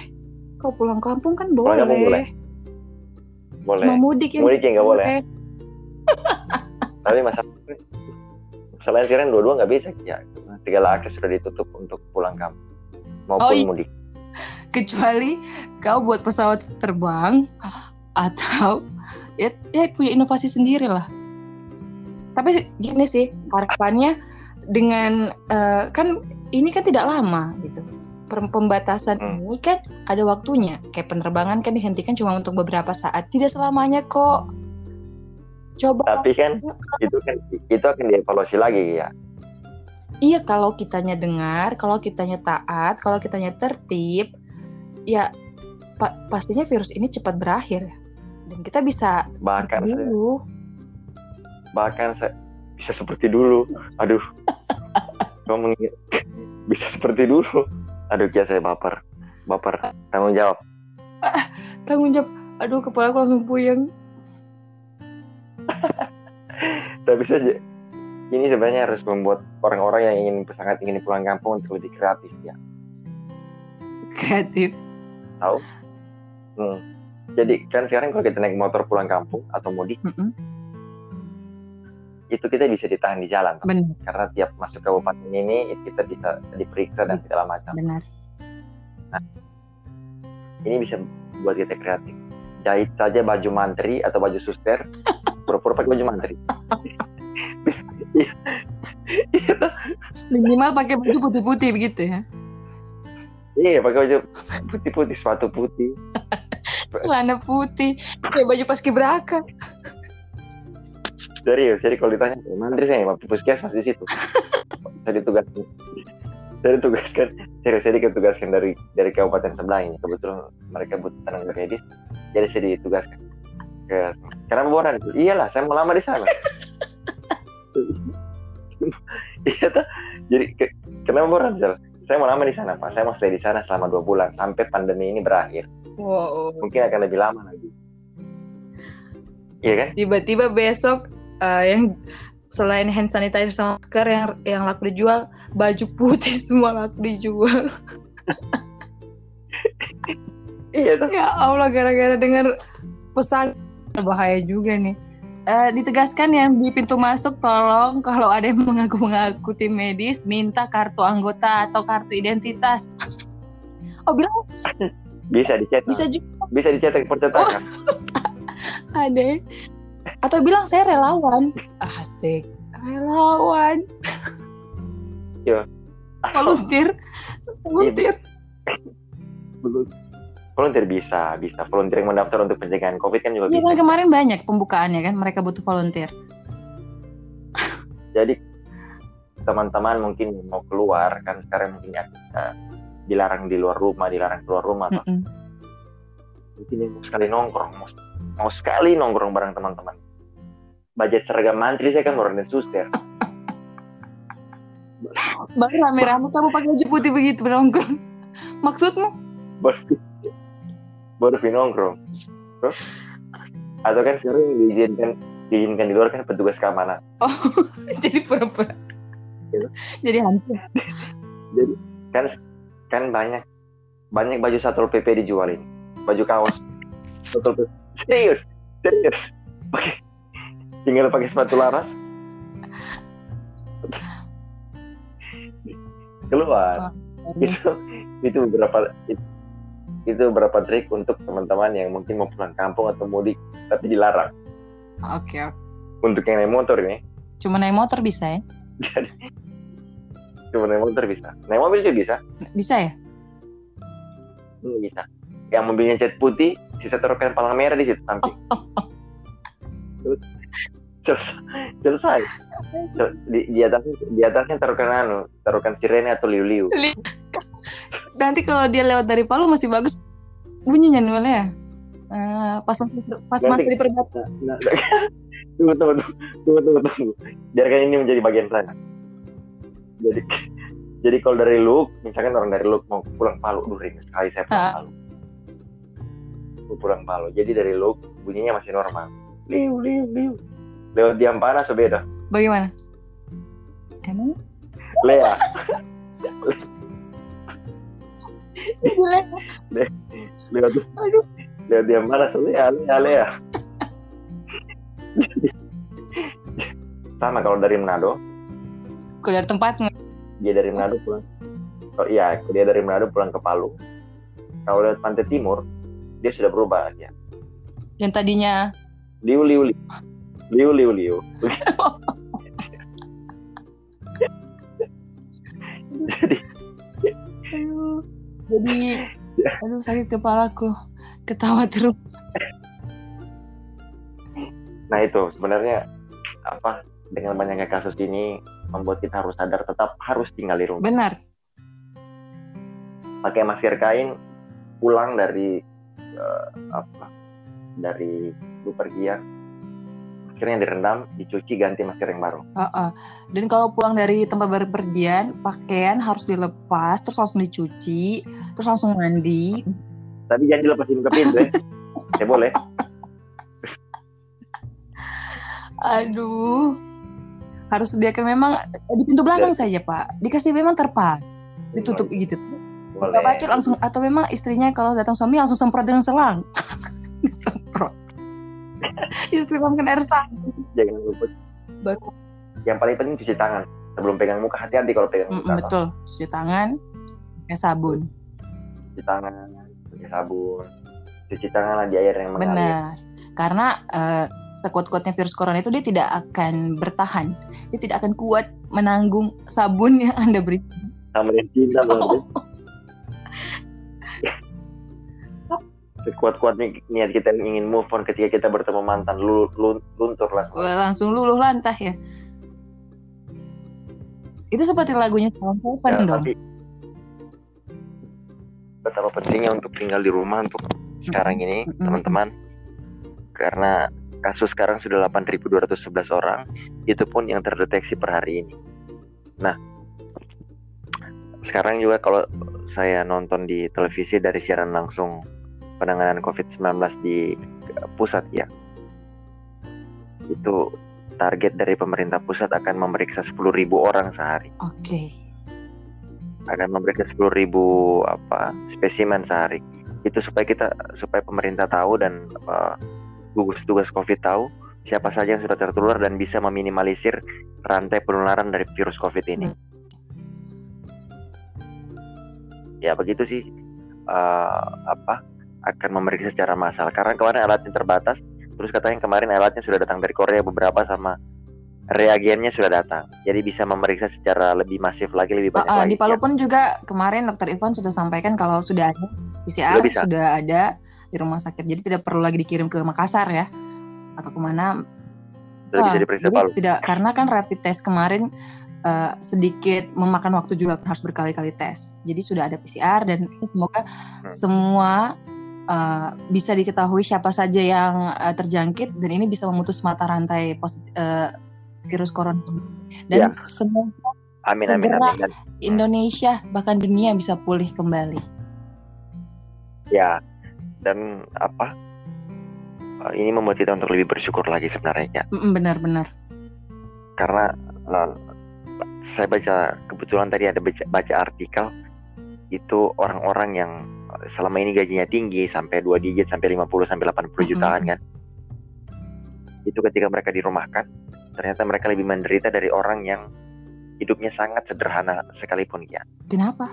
[SPEAKER 1] Kau pulang kampung kan boleh.
[SPEAKER 2] Pulang kampung boleh. Boleh.
[SPEAKER 1] Cuma mudik yang
[SPEAKER 2] Mudik ya nggak boleh. [laughs] Tapi masalah masalahnya sekarang dua-dua nggak bisa ya. Segala akses sudah ditutup untuk pulang kampung maupun
[SPEAKER 1] Oh, iya.
[SPEAKER 2] mudik.
[SPEAKER 1] Kecuali kau buat pesawat terbang atau ya, ya punya inovasi sendiri lah. Tapi gini sih harapannya dengan eh, kan ini kan tidak lama gitu. Pembatasan
[SPEAKER 2] Hmm.
[SPEAKER 1] ini kan ada waktunya. Kayak penerbangan kan dihentikan cuma untuk beberapa saat. Tidak selamanya kok. Coba.
[SPEAKER 2] Tapi kan [laughs] itu kan itu akan dievaluasi lagi ya.
[SPEAKER 1] Iya kalau kitanya dengar, kalau kitanya taat, kalau kitanya tertib, ya pa- pastinya virus ini cepat berakhir dan kita bisa
[SPEAKER 2] Bahkan saya,
[SPEAKER 1] dulu.
[SPEAKER 2] bahkan saya bisa seperti dulu. Aduh. [laughs] Mengingat bisa seperti dulu. Aduh, ya saya baper. Baper. Tanggung jawab. [laughs]
[SPEAKER 1] Tanggung jawab. Aduh kepala aku langsung puyeng. [laughs]
[SPEAKER 2] Tapi saja ini sebenarnya harus membuat orang-orang yang ingin sangat ingin pulang kampung untuk lebih kreatif ya.
[SPEAKER 1] Kreatif.
[SPEAKER 2] Hmm. Jadi kan sekarang kalau kita naik motor pulang kampung atau mudik
[SPEAKER 1] Mm-mm.
[SPEAKER 2] itu kita bisa ditahan di jalan.
[SPEAKER 1] Benar,
[SPEAKER 2] karena tiap masuk kabupaten ini kita bisa diperiksa dan segala macam.
[SPEAKER 1] benar.
[SPEAKER 2] Ini bisa buat kita kreatif. Jahit saja baju mantri atau baju suster, [laughs] pura-pura pakai baju mantri.
[SPEAKER 1] Minimal pakai baju putih-putih begitu ya.
[SPEAKER 2] Iya, pakai baju putih-putih, sepatu putih. [laughs]
[SPEAKER 1] Celana putih, kayak baju paskibraka.
[SPEAKER 2] Serius, jadi kalau ditanya, "Eh, mantri saya, waktu puskesmas di situ. saya ditugaskan, saya ditugaskan, serius, saya ditugaskan dari dari kabupaten sebelah ini. Kebetulan mereka butuh tenaga medis, jadi saya ditugaskan. Ke, karena boran iyalah, saya mau lama di sana. [laughs] iya tuh, jadi ke, kenapa boran? Saya mau lama di sana, Pak. Saya mau stay di sana selama dua bulan sampai pandemi ini berakhir.
[SPEAKER 1] Wow.
[SPEAKER 2] Mungkin akan lebih lama lagi. Iya kan?
[SPEAKER 1] Tiba-tiba besok eh, yang selain hand sanitizer sama masker yang yang laku dijual, baju putih [laughs] semua laku dijual. [laughs]
[SPEAKER 2] Iya tuh.
[SPEAKER 1] Ya Allah gara-gara dengar pesan bahaya juga nih. Eh, ditegaskan yang di pintu masuk tolong kalau ada yang mengaku-mengaku tim medis minta kartu anggota atau kartu identitas. [laughs] Oh bilang
[SPEAKER 2] Bisa dicetak.
[SPEAKER 1] bisa juga
[SPEAKER 2] bisa dicetak percetakan. [laughs]
[SPEAKER 1] ada. Atau bilang saya relawan. [laughs] Asik. Relawan.
[SPEAKER 2] Iya.
[SPEAKER 1] Volunteer. Volunteer.
[SPEAKER 2] Belum. Volunteer bisa, bisa. Volunteer yang mendaftar untuk pencegahan COVID kan juga
[SPEAKER 1] Iya
[SPEAKER 2] bisa.
[SPEAKER 1] kemarin banyak pembukaannya kan mereka butuh volunteer.
[SPEAKER 2] Jadi teman-teman mungkin mau keluar kan sekarang mungkin ya eh, dilarang di luar rumah, dilarang keluar rumah. atau
[SPEAKER 1] Mm-mm.
[SPEAKER 2] Mungkin mau sekali nongkrong, mau, mau sekali nongkrong bareng teman-teman. Budget seragam mantri saya kan orang dan suster. [laughs]
[SPEAKER 1] Baru rame-rame kamu pakai baju putih begitu nongkrong. Maksudmu?
[SPEAKER 2] Baru baru nongkrong. Terus? Atau kan sekarang diizinkan diizinkan di luar kan petugas keamanan.
[SPEAKER 1] Oh, [laughs] jadi pura-pura.
[SPEAKER 2] Gitu.
[SPEAKER 1] Jadi Hansel.
[SPEAKER 2] Jadi kan kan banyak banyak baju satpol pp dijualin. Baju kaos. Satpol pp serius serius. Pakai tinggal pakai sepatu laras. Keluar. Itu itu beberapa itu, itu beberapa trik untuk teman-teman yang mungkin mau pulang kampung atau mudik tapi dilarang.
[SPEAKER 1] Oke, oke.
[SPEAKER 2] untuk yang naik motor ini.
[SPEAKER 1] Cuma naik motor bisa ya?
[SPEAKER 2] Cuma naik motor bisa naik mobil juga bisa
[SPEAKER 1] Bisa ya?
[SPEAKER 2] Hmm, bisa. Yang mobilnya cat putih, sisa taruhkan palang merah di situ samping. [laughs] Terus selesai. selesai. Sel- Di, di atasnya di atasnya taruhkan anu, taruhkan sirene atau liu-liu. [laughs]
[SPEAKER 1] Nanti kalau dia lewat dari Palu masih bagus bunyinya nih ya. Eh, pas pas
[SPEAKER 2] Nanti-
[SPEAKER 1] masih di perbatasan.
[SPEAKER 2] Nah, nah, [laughs] tunggu, tunggu, tunggu, tunggu, tunggu. Biarkan ini menjadi bagian sana. Jadi, [laughs] jadi kalau dari Luk, misalkan orang dari Luk mau pulang Palu, duh rindu sekali saya pulang
[SPEAKER 1] Ah.
[SPEAKER 2] Palu. Mau pulang Palu. Jadi dari Luk bunyinya masih normal. Liu, liu, liu. Lewat Diampana so beda.
[SPEAKER 1] Bagaimana? Emang?
[SPEAKER 2] Lea,
[SPEAKER 1] Gila.
[SPEAKER 2] lewat
[SPEAKER 1] Aduh.
[SPEAKER 2] lewat Diampana so Lea, Lea, Lea. Sama kalau dari Manado,
[SPEAKER 1] Keluar tempatnya.
[SPEAKER 2] dia dari Manado pulang. Oh iya dia dari Manado pulang ke Palu. Kalau lewat pantai timur dia sudah berubah ya
[SPEAKER 1] Yang tadinya?
[SPEAKER 2] Liu liu liu. Liu liu liu. Jadi
[SPEAKER 1] aduh, jadi aduh sakit kepalaku. Ketawa terus.
[SPEAKER 2] Nah itu sebenarnya apa dengan banyaknya kasus ini membuat kita harus sadar tetap harus tinggal di rumah.
[SPEAKER 1] Benar.
[SPEAKER 2] Pakai masker kain, pulang dari uh, apa dari bepergian, maskernya direndam, dicuci, ganti masker yang baru.
[SPEAKER 1] Uh -uh. Dan kalau pulang dari tempat berpergian, pakaian harus dilepas, terus langsung dicuci, terus langsung mandi.
[SPEAKER 2] Tapi jangan dilepasin ke pintu ya. [laughs] ya boleh.
[SPEAKER 1] Aduh. Harus sediakan memang di pintu belakang ya. saja, Pak. Dikasih memang terpal. Ditutup boleh. gitu. Boleh. Gak bacot langsung atau memang istrinya kalau datang suami langsung semprot dengan selang. [laughs] semprot. Disiramkan [laughs] air sabun.
[SPEAKER 2] Jangan lupa. Baru. Yang paling penting cuci tangan sebelum pegang muka hati-hati kalau pegang muka.
[SPEAKER 1] Mm, betul, cuci tangan, pakai sabun.
[SPEAKER 2] Cuci tangan, pakai sabun. Cuci tangan di air yang mengalir.
[SPEAKER 1] Benar. Karena uh, sekuat-kuatnya virus corona itu dia tidak akan bertahan. Dia tidak akan kuat menanggung sabun yang [laughs] Anda beri.
[SPEAKER 2] Sama cinta oh. Sekuat-kuatnya niat kita ingin move on ketika kita bertemu mantan lu, lu, luntur lah.
[SPEAKER 1] Langsung luluh lantah ya. Itu seperti lagunya Tahun Seven ya, dong. Tapi,
[SPEAKER 2] betapa pentingnya untuk tinggal di rumah untuk sekarang ini teman-teman karena kasus sekarang sudah 8.211 orang, itu pun yang terdeteksi per hari ini. Nah, sekarang juga kalau saya nonton di televisi dari siaran langsung penanganan COVID-19 di pusat ya, itu target dari pemerintah pusat akan memeriksa 10.000 orang sehari.
[SPEAKER 1] Oke. Okay.
[SPEAKER 2] Akan memeriksa 10.000 apa spesimen sehari. Itu supaya kita supaya pemerintah tahu dan uh, gugus tugas COVID tahu siapa saja yang sudah tertular dan bisa meminimalisir rantai penularan dari virus COVID ini. Hmm. Ya begitu sih uh, apa akan memeriksa secara massal karena kemarin alatnya terbatas terus katanya kemarin alatnya sudah datang dari Korea beberapa sama reagennya sudah datang jadi bisa memeriksa secara lebih masif lagi lebih banyak uh,
[SPEAKER 1] uh, lagi. Di Palu ya. pun juga kemarin Dokter Ivan sudah sampaikan kalau sudah ada PCR sudah ada di rumah sakit. Jadi tidak perlu lagi dikirim ke Makassar ya atau ke mana.
[SPEAKER 2] Jadi Wah, jadi
[SPEAKER 1] tidak karena kan rapid test kemarin uh, sedikit memakan waktu juga harus berkali-kali tes. Jadi sudah ada PCR dan semoga hmm. semua uh, bisa diketahui siapa saja yang uh, terjangkit dan ini bisa memutus mata rantai positif, uh, virus corona. Dan ya. semoga
[SPEAKER 2] amin, amin, amin, amin.
[SPEAKER 1] Indonesia bahkan dunia bisa pulih kembali.
[SPEAKER 2] Ya, dan apa uh, ini membuat kita untuk lebih bersyukur lagi sebenarnya.
[SPEAKER 1] Benar-benar
[SPEAKER 2] karena uh, saya baca kebetulan tadi ada baca, baca artikel itu orang-orang yang selama ini gajinya tinggi sampai dua digit sampai 50 sampai 80 mm-hmm. jutaan kan? Itu ketika mereka dirumahkan ternyata mereka lebih menderita dari orang yang hidupnya sangat sederhana sekalipun ya.
[SPEAKER 1] Kenapa?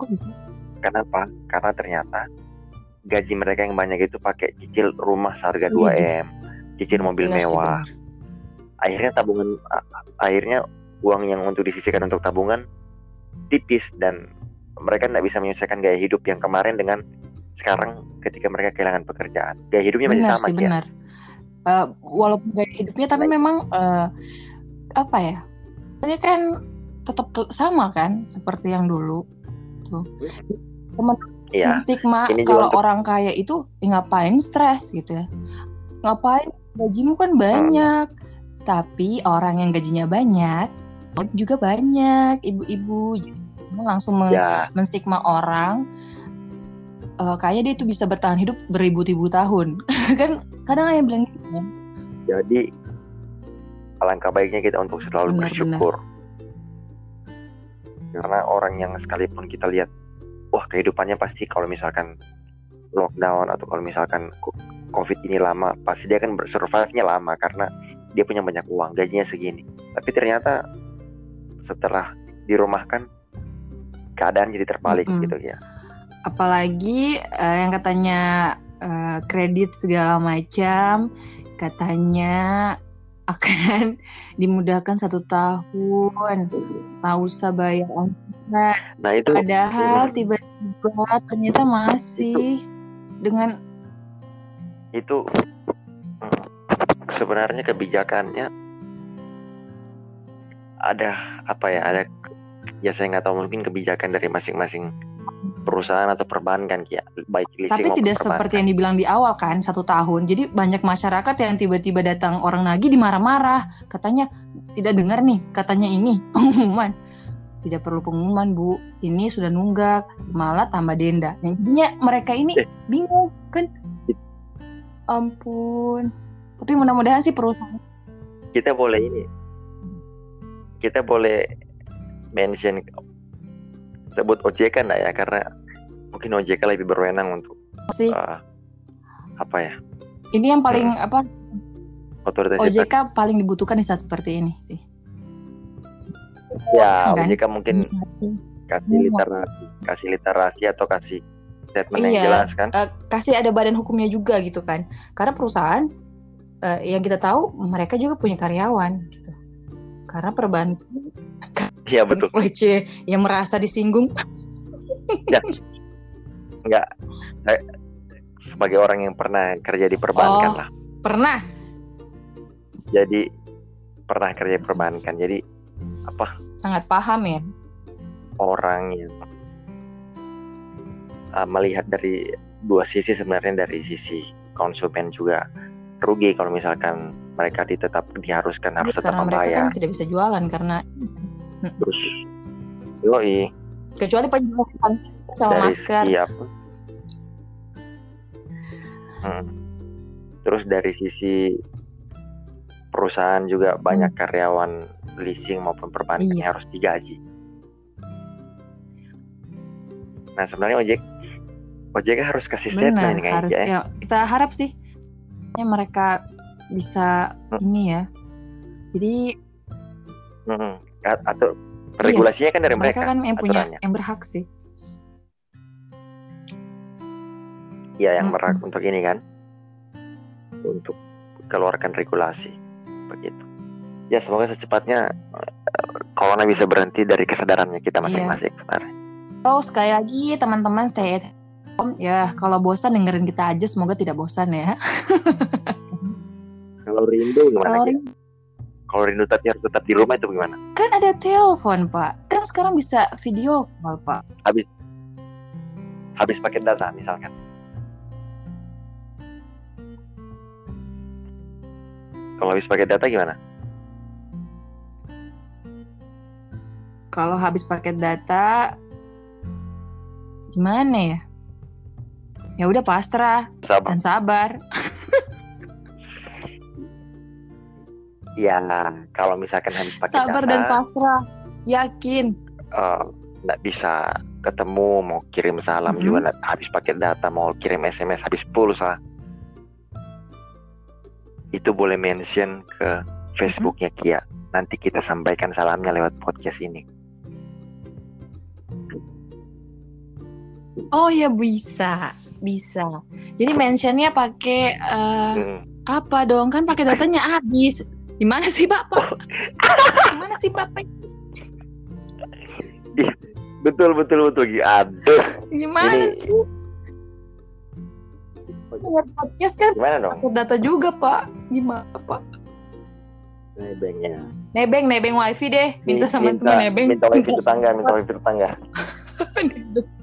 [SPEAKER 1] Kok gitu?
[SPEAKER 2] Kenapa? Karena ternyata gaji mereka yang banyak itu pakai cicil rumah seharga 2 iya, m, cicil mobil Benar mewah. Sih, akhirnya tabungan akhirnya uang yang untuk disisihkan untuk tabungan tipis dan mereka tidak bisa menyelesaikan gaya hidup yang kemarin dengan sekarang ketika mereka kehilangan pekerjaan. Gaya hidupnya masih sama
[SPEAKER 1] sih, ya. benar. Uh, walaupun gaya hidupnya tapi Baik. memang uh, apa ya? Ini kan tetap sama kan seperti yang dulu. Tuh. Teman Iya. Stigma kalau untuk... orang kaya itu ya ngapain stres gitu ya. Ngapain gajimu kan banyak. Hmm. Tapi orang yang gajinya banyak juga banyak ibu-ibu langsung men ya. menstigma orang uh, kayaknya dia itu bisa bertahan hidup beribu-ribu tahun [laughs] kan kadang ada yang bilang gitu kan
[SPEAKER 2] jadi alangkah baiknya kita untuk selalu benar, bersyukur benar. karena orang yang sekalipun kita lihat wah kehidupannya pasti kalau misalkan lockdown atau kalau misalkan covid ini lama pasti dia akan bersurvive-nya lama karena dia punya banyak uang gajinya segini. Tapi ternyata setelah dirumahkan keadaan jadi terbalik mm -hmm. gitu ya.
[SPEAKER 1] Apalagi uh, yang katanya uh, kredit segala macam katanya akan [laughs] dimudahkan satu tahun. Tak usah bayar
[SPEAKER 2] Nah itu.
[SPEAKER 1] Padahal tiba-tiba ternyata masih
[SPEAKER 2] itu,
[SPEAKER 1] dengan
[SPEAKER 2] itu sebenarnya kebijakannya ada apa ya ada ya saya nggak tahu mungkin kebijakan dari masing-masing perusahaan atau perbankan ya baik leasing
[SPEAKER 1] Tapi tidak
[SPEAKER 2] perbankan.
[SPEAKER 1] seperti yang dibilang di awal kan satu tahun. Jadi banyak masyarakat yang tiba-tiba datang orang nagih dimarah-marah. Katanya tidak dengar nih katanya ini [laughs] pengumuman. Tidak perlu pengumuman bu. Ini sudah nunggak malah tambah denda. Jadinya mereka ini
[SPEAKER 2] Eh.
[SPEAKER 1] bingung kan. Ampun. Tapi mudah-mudahan sih perusahaan.
[SPEAKER 2] kita boleh ini kita boleh mention sebut OJK enggak ya karena mungkin OJK lebih berwenang untuk
[SPEAKER 1] sih
[SPEAKER 2] eh, apa ya
[SPEAKER 1] ini yang paling
[SPEAKER 2] Hmm.
[SPEAKER 1] apa
[SPEAKER 2] otoritas
[SPEAKER 1] OJK paling dibutuhkan di saat seperti ini sih.
[SPEAKER 2] Ya
[SPEAKER 1] kan?
[SPEAKER 2] OJK mungkin kasih
[SPEAKER 1] Iya.
[SPEAKER 2] literasi kasih literasi atau kasih statement yang
[SPEAKER 1] Iya.
[SPEAKER 2] jelas kan?
[SPEAKER 1] Eh, kasih ada badan hukumnya juga gitu kan. Karena perusahaan eh, yang kita tahu mereka juga punya karyawan gitu. Karena perbankan
[SPEAKER 2] iya betul. [laughs]
[SPEAKER 1] WC yang merasa disinggung. [laughs]
[SPEAKER 2] Enggak. Saya- sebagai orang yang pernah kerja di perbankan
[SPEAKER 1] Oh.
[SPEAKER 2] lah.
[SPEAKER 1] pernah?
[SPEAKER 2] Jadi pernah kerja di perbankan. Jadi apa?
[SPEAKER 1] Sangat paham ya?
[SPEAKER 2] Orang yang uh, melihat dari dua sisi sebenarnya dari sisi konsumen juga rugi kalau misalkan mereka ditetap diharuskan harus tetap
[SPEAKER 1] karena mereka
[SPEAKER 2] membayar.
[SPEAKER 1] kan tidak bisa jualan karena
[SPEAKER 2] terus yoi.
[SPEAKER 1] Kecuali penjualan sama
[SPEAKER 2] dari
[SPEAKER 1] masker.
[SPEAKER 2] apa Hmm. terus dari sisi perusahaan juga banyak karyawan leasing maupun perbankan
[SPEAKER 1] Hmm. Iya.
[SPEAKER 2] harus digaji nah sebenarnya ojek ojek harus kasih
[SPEAKER 1] benar
[SPEAKER 2] statement ini kayaknya
[SPEAKER 1] harus
[SPEAKER 2] ya.
[SPEAKER 1] ya kita harap sih ya mereka bisa
[SPEAKER 2] Hmm.
[SPEAKER 1] ini ya jadi
[SPEAKER 2] Mm-mm. A- atau regulasinya kan dari
[SPEAKER 1] Iya. mereka,
[SPEAKER 2] mereka,
[SPEAKER 1] kan yang punya
[SPEAKER 2] aturannya.
[SPEAKER 1] yang berhak sih
[SPEAKER 2] ya yang
[SPEAKER 1] Mm-mm.
[SPEAKER 2] berhak untuk ini kan untuk keluarkan regulasi begitu ya semoga secepatnya eh, corona bisa berhenti dari kesadarannya kita
[SPEAKER 1] Iya.
[SPEAKER 2] masing-masing sebenarnya
[SPEAKER 1] Oh sekali lagi teman-teman stay at home ya kalau bosan dengerin kita aja semoga tidak bosan ya. [laughs]
[SPEAKER 2] kalau rindu gimana
[SPEAKER 1] Kalau
[SPEAKER 2] Ki? kalau rindu tapi harus tetap di rumah itu gimana
[SPEAKER 1] kan ada telepon pak, kan sekarang bisa video call pak.
[SPEAKER 2] habis paket data misalkan kalau habis paket data gimana
[SPEAKER 1] Kalau habis paket data gimana ya? Ya udah pasrah
[SPEAKER 2] sabar
[SPEAKER 1] dan sabar. [laughs]
[SPEAKER 2] ya kalau misalkan habis paket
[SPEAKER 1] Sabar dan
[SPEAKER 2] data
[SPEAKER 1] pasrah. Yakin.
[SPEAKER 2] eh, nggak bisa ketemu mau kirim salam
[SPEAKER 1] Mhm.
[SPEAKER 2] juga habis paket data mau kirim SMS habis pulsa itu boleh mention ke Facebooknya Kia nanti kita sampaikan salamnya lewat podcast ini
[SPEAKER 1] Oh ya bisa, bisa. Jadi mentionnya pakai eh,
[SPEAKER 2] Hmm.
[SPEAKER 1] apa dong? Kan pakai datanya habis. Gimana sih bapak? Gimana sih bapak?
[SPEAKER 2] betul betul betul Ki. aduh
[SPEAKER 1] Gimana
[SPEAKER 2] Ini-
[SPEAKER 1] sih? Podcast kan
[SPEAKER 2] gimana dong
[SPEAKER 1] data juga pak. Gimana pak?
[SPEAKER 2] nebengnya
[SPEAKER 1] Nebeng, nebeng wifi deh. Minta sama
[SPEAKER 2] minta,
[SPEAKER 1] teman nebeng.
[SPEAKER 2] minta wifi tetangga minta wifi tetangga [laughs]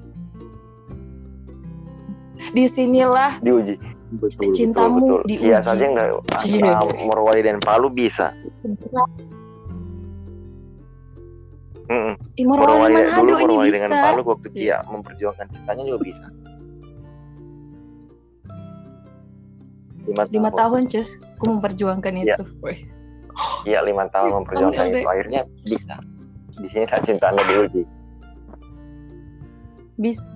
[SPEAKER 1] Di sinilah
[SPEAKER 2] diuji betul
[SPEAKER 1] Cintamu
[SPEAKER 2] betul betul
[SPEAKER 1] diuji.
[SPEAKER 2] Iya saja nggak
[SPEAKER 1] Cie.
[SPEAKER 2] nah, Morwali dan Palu bisa Mm-mm.
[SPEAKER 1] Imor
[SPEAKER 2] Morowali
[SPEAKER 1] Manado
[SPEAKER 2] dulu
[SPEAKER 1] ini
[SPEAKER 2] Morowali
[SPEAKER 1] bisa.
[SPEAKER 2] dengan Palu waktu
[SPEAKER 1] Iya.
[SPEAKER 2] dia memperjuangkan cintanya juga bisa. Lima,
[SPEAKER 1] Lima tahun, Cus. Aku memperjuangkan
[SPEAKER 2] Iya.
[SPEAKER 1] itu.
[SPEAKER 2] Iya lima tahun memperjuangkan
[SPEAKER 1] Tahun
[SPEAKER 2] itu akhirnya bisa. Di sini tak cintanya diuji.
[SPEAKER 1] Bisa.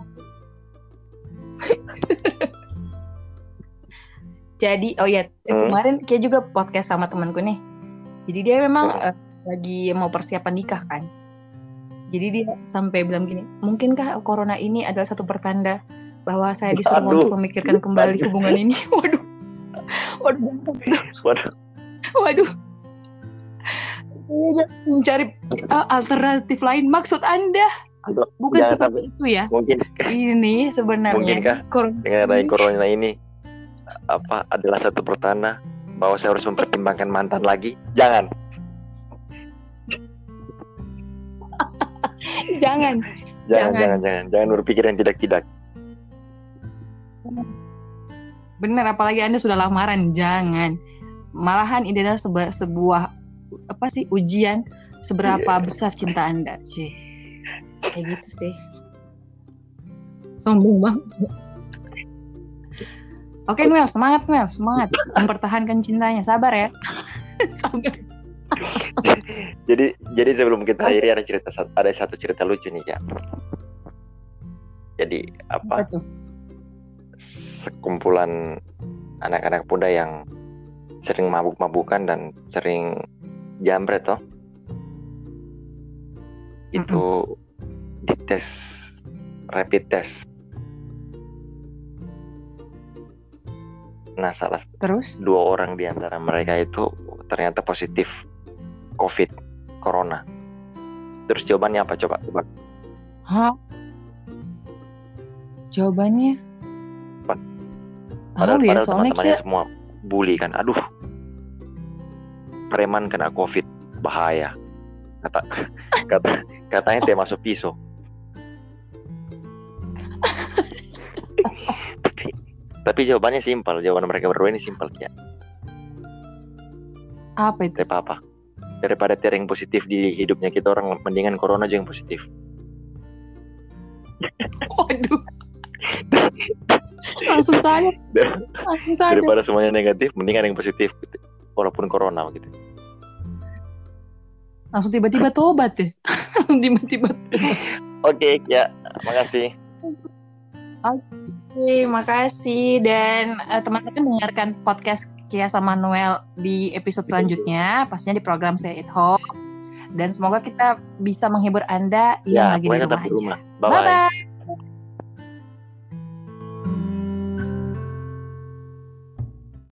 [SPEAKER 1] Jadi, oh ya,
[SPEAKER 2] Hmm.
[SPEAKER 1] kemarin kayak juga podcast sama temanku nih. Jadi dia memang
[SPEAKER 2] Hmm.
[SPEAKER 1] eh, lagi mau persiapan nikah kan. Jadi dia sampai bilang gini, mungkinkah corona ini adalah satu pertanda bahwa saya disuruh
[SPEAKER 2] Aduh.
[SPEAKER 1] untuk memikirkan kembali
[SPEAKER 2] Aduh.
[SPEAKER 1] hubungan ini. [laughs] Waduh, waduh.
[SPEAKER 2] Waduh,
[SPEAKER 1] waduh. Mencari eh, alternatif lain. Maksud Anda bukan
[SPEAKER 2] Jangan
[SPEAKER 1] seperti
[SPEAKER 2] sampai-
[SPEAKER 1] itu ya?
[SPEAKER 2] mungkin
[SPEAKER 1] Ini sebenarnya
[SPEAKER 2] Mungkinkah
[SPEAKER 1] corona
[SPEAKER 2] dengan adanya
[SPEAKER 1] ini-
[SPEAKER 2] corona ini apa adalah satu pertanda bahwa saya harus mempertimbangkan mantan lagi? Jangan. [laughs]
[SPEAKER 1] Jangan.
[SPEAKER 2] Jangan
[SPEAKER 1] Jangan.
[SPEAKER 2] jangan jangan. Jangan berpikir yang tidak tidak
[SPEAKER 1] bener apalagi anda sudah lamaran. Jangan. Malahan ini adalah seba- sebuah apa sih ujian seberapa
[SPEAKER 2] Iya.
[SPEAKER 1] besar cinta anda sih kayak gitu sih sombong banget Oke Noel, semangat Noel, semangat mempertahankan cintanya. Sabar ya. [laughs] Sabar.
[SPEAKER 2] jadi jadi sebelum kita akhiri ada cerita ada satu cerita lucu nih ya jadi
[SPEAKER 1] Apa
[SPEAKER 2] apa
[SPEAKER 1] tuh?
[SPEAKER 2] sekumpulan anak-anak muda yang sering mabuk-mabukan dan sering jambret toh itu dites rapid test. Nah salah
[SPEAKER 1] Terus?
[SPEAKER 2] dua orang di antara mereka itu ternyata positif COVID corona. Terus jawabannya apa coba? Coba.
[SPEAKER 1] Hah? Jawabannya?
[SPEAKER 2] Padahal,
[SPEAKER 1] ya,
[SPEAKER 2] padahal teman-temannya
[SPEAKER 1] kita
[SPEAKER 2] semua bully kan. Aduh. Preman kena covid. Bahaya. Kata [laughs] kata katanya dia masuk pisau tapi jawabannya simpel jawaban mereka berdua ini simpel ya
[SPEAKER 1] apa itu?
[SPEAKER 2] tidak apa daripada tiada yang positif di hidupnya kita orang mendingan corona aja yang positif [laughs]
[SPEAKER 1] Waduh. Langsung saja. Langsung saja.
[SPEAKER 2] daripada semuanya negatif mendingan yang positif gitu. walaupun corona gitu
[SPEAKER 1] Langsung tiba-tiba tobat deh. [laughs] Langsung tiba-tiba.
[SPEAKER 2] oke ya makasih
[SPEAKER 1] Oke, makasih dan eh, teman-teman dengarkan podcast Kia sama Noel di episode selanjutnya, pastinya di program Stay at Home. Dan semoga kita bisa menghibur Anda yang
[SPEAKER 2] ya
[SPEAKER 1] lagi di rumah aja.
[SPEAKER 2] rumah bye bye
[SPEAKER 1] Bye bye.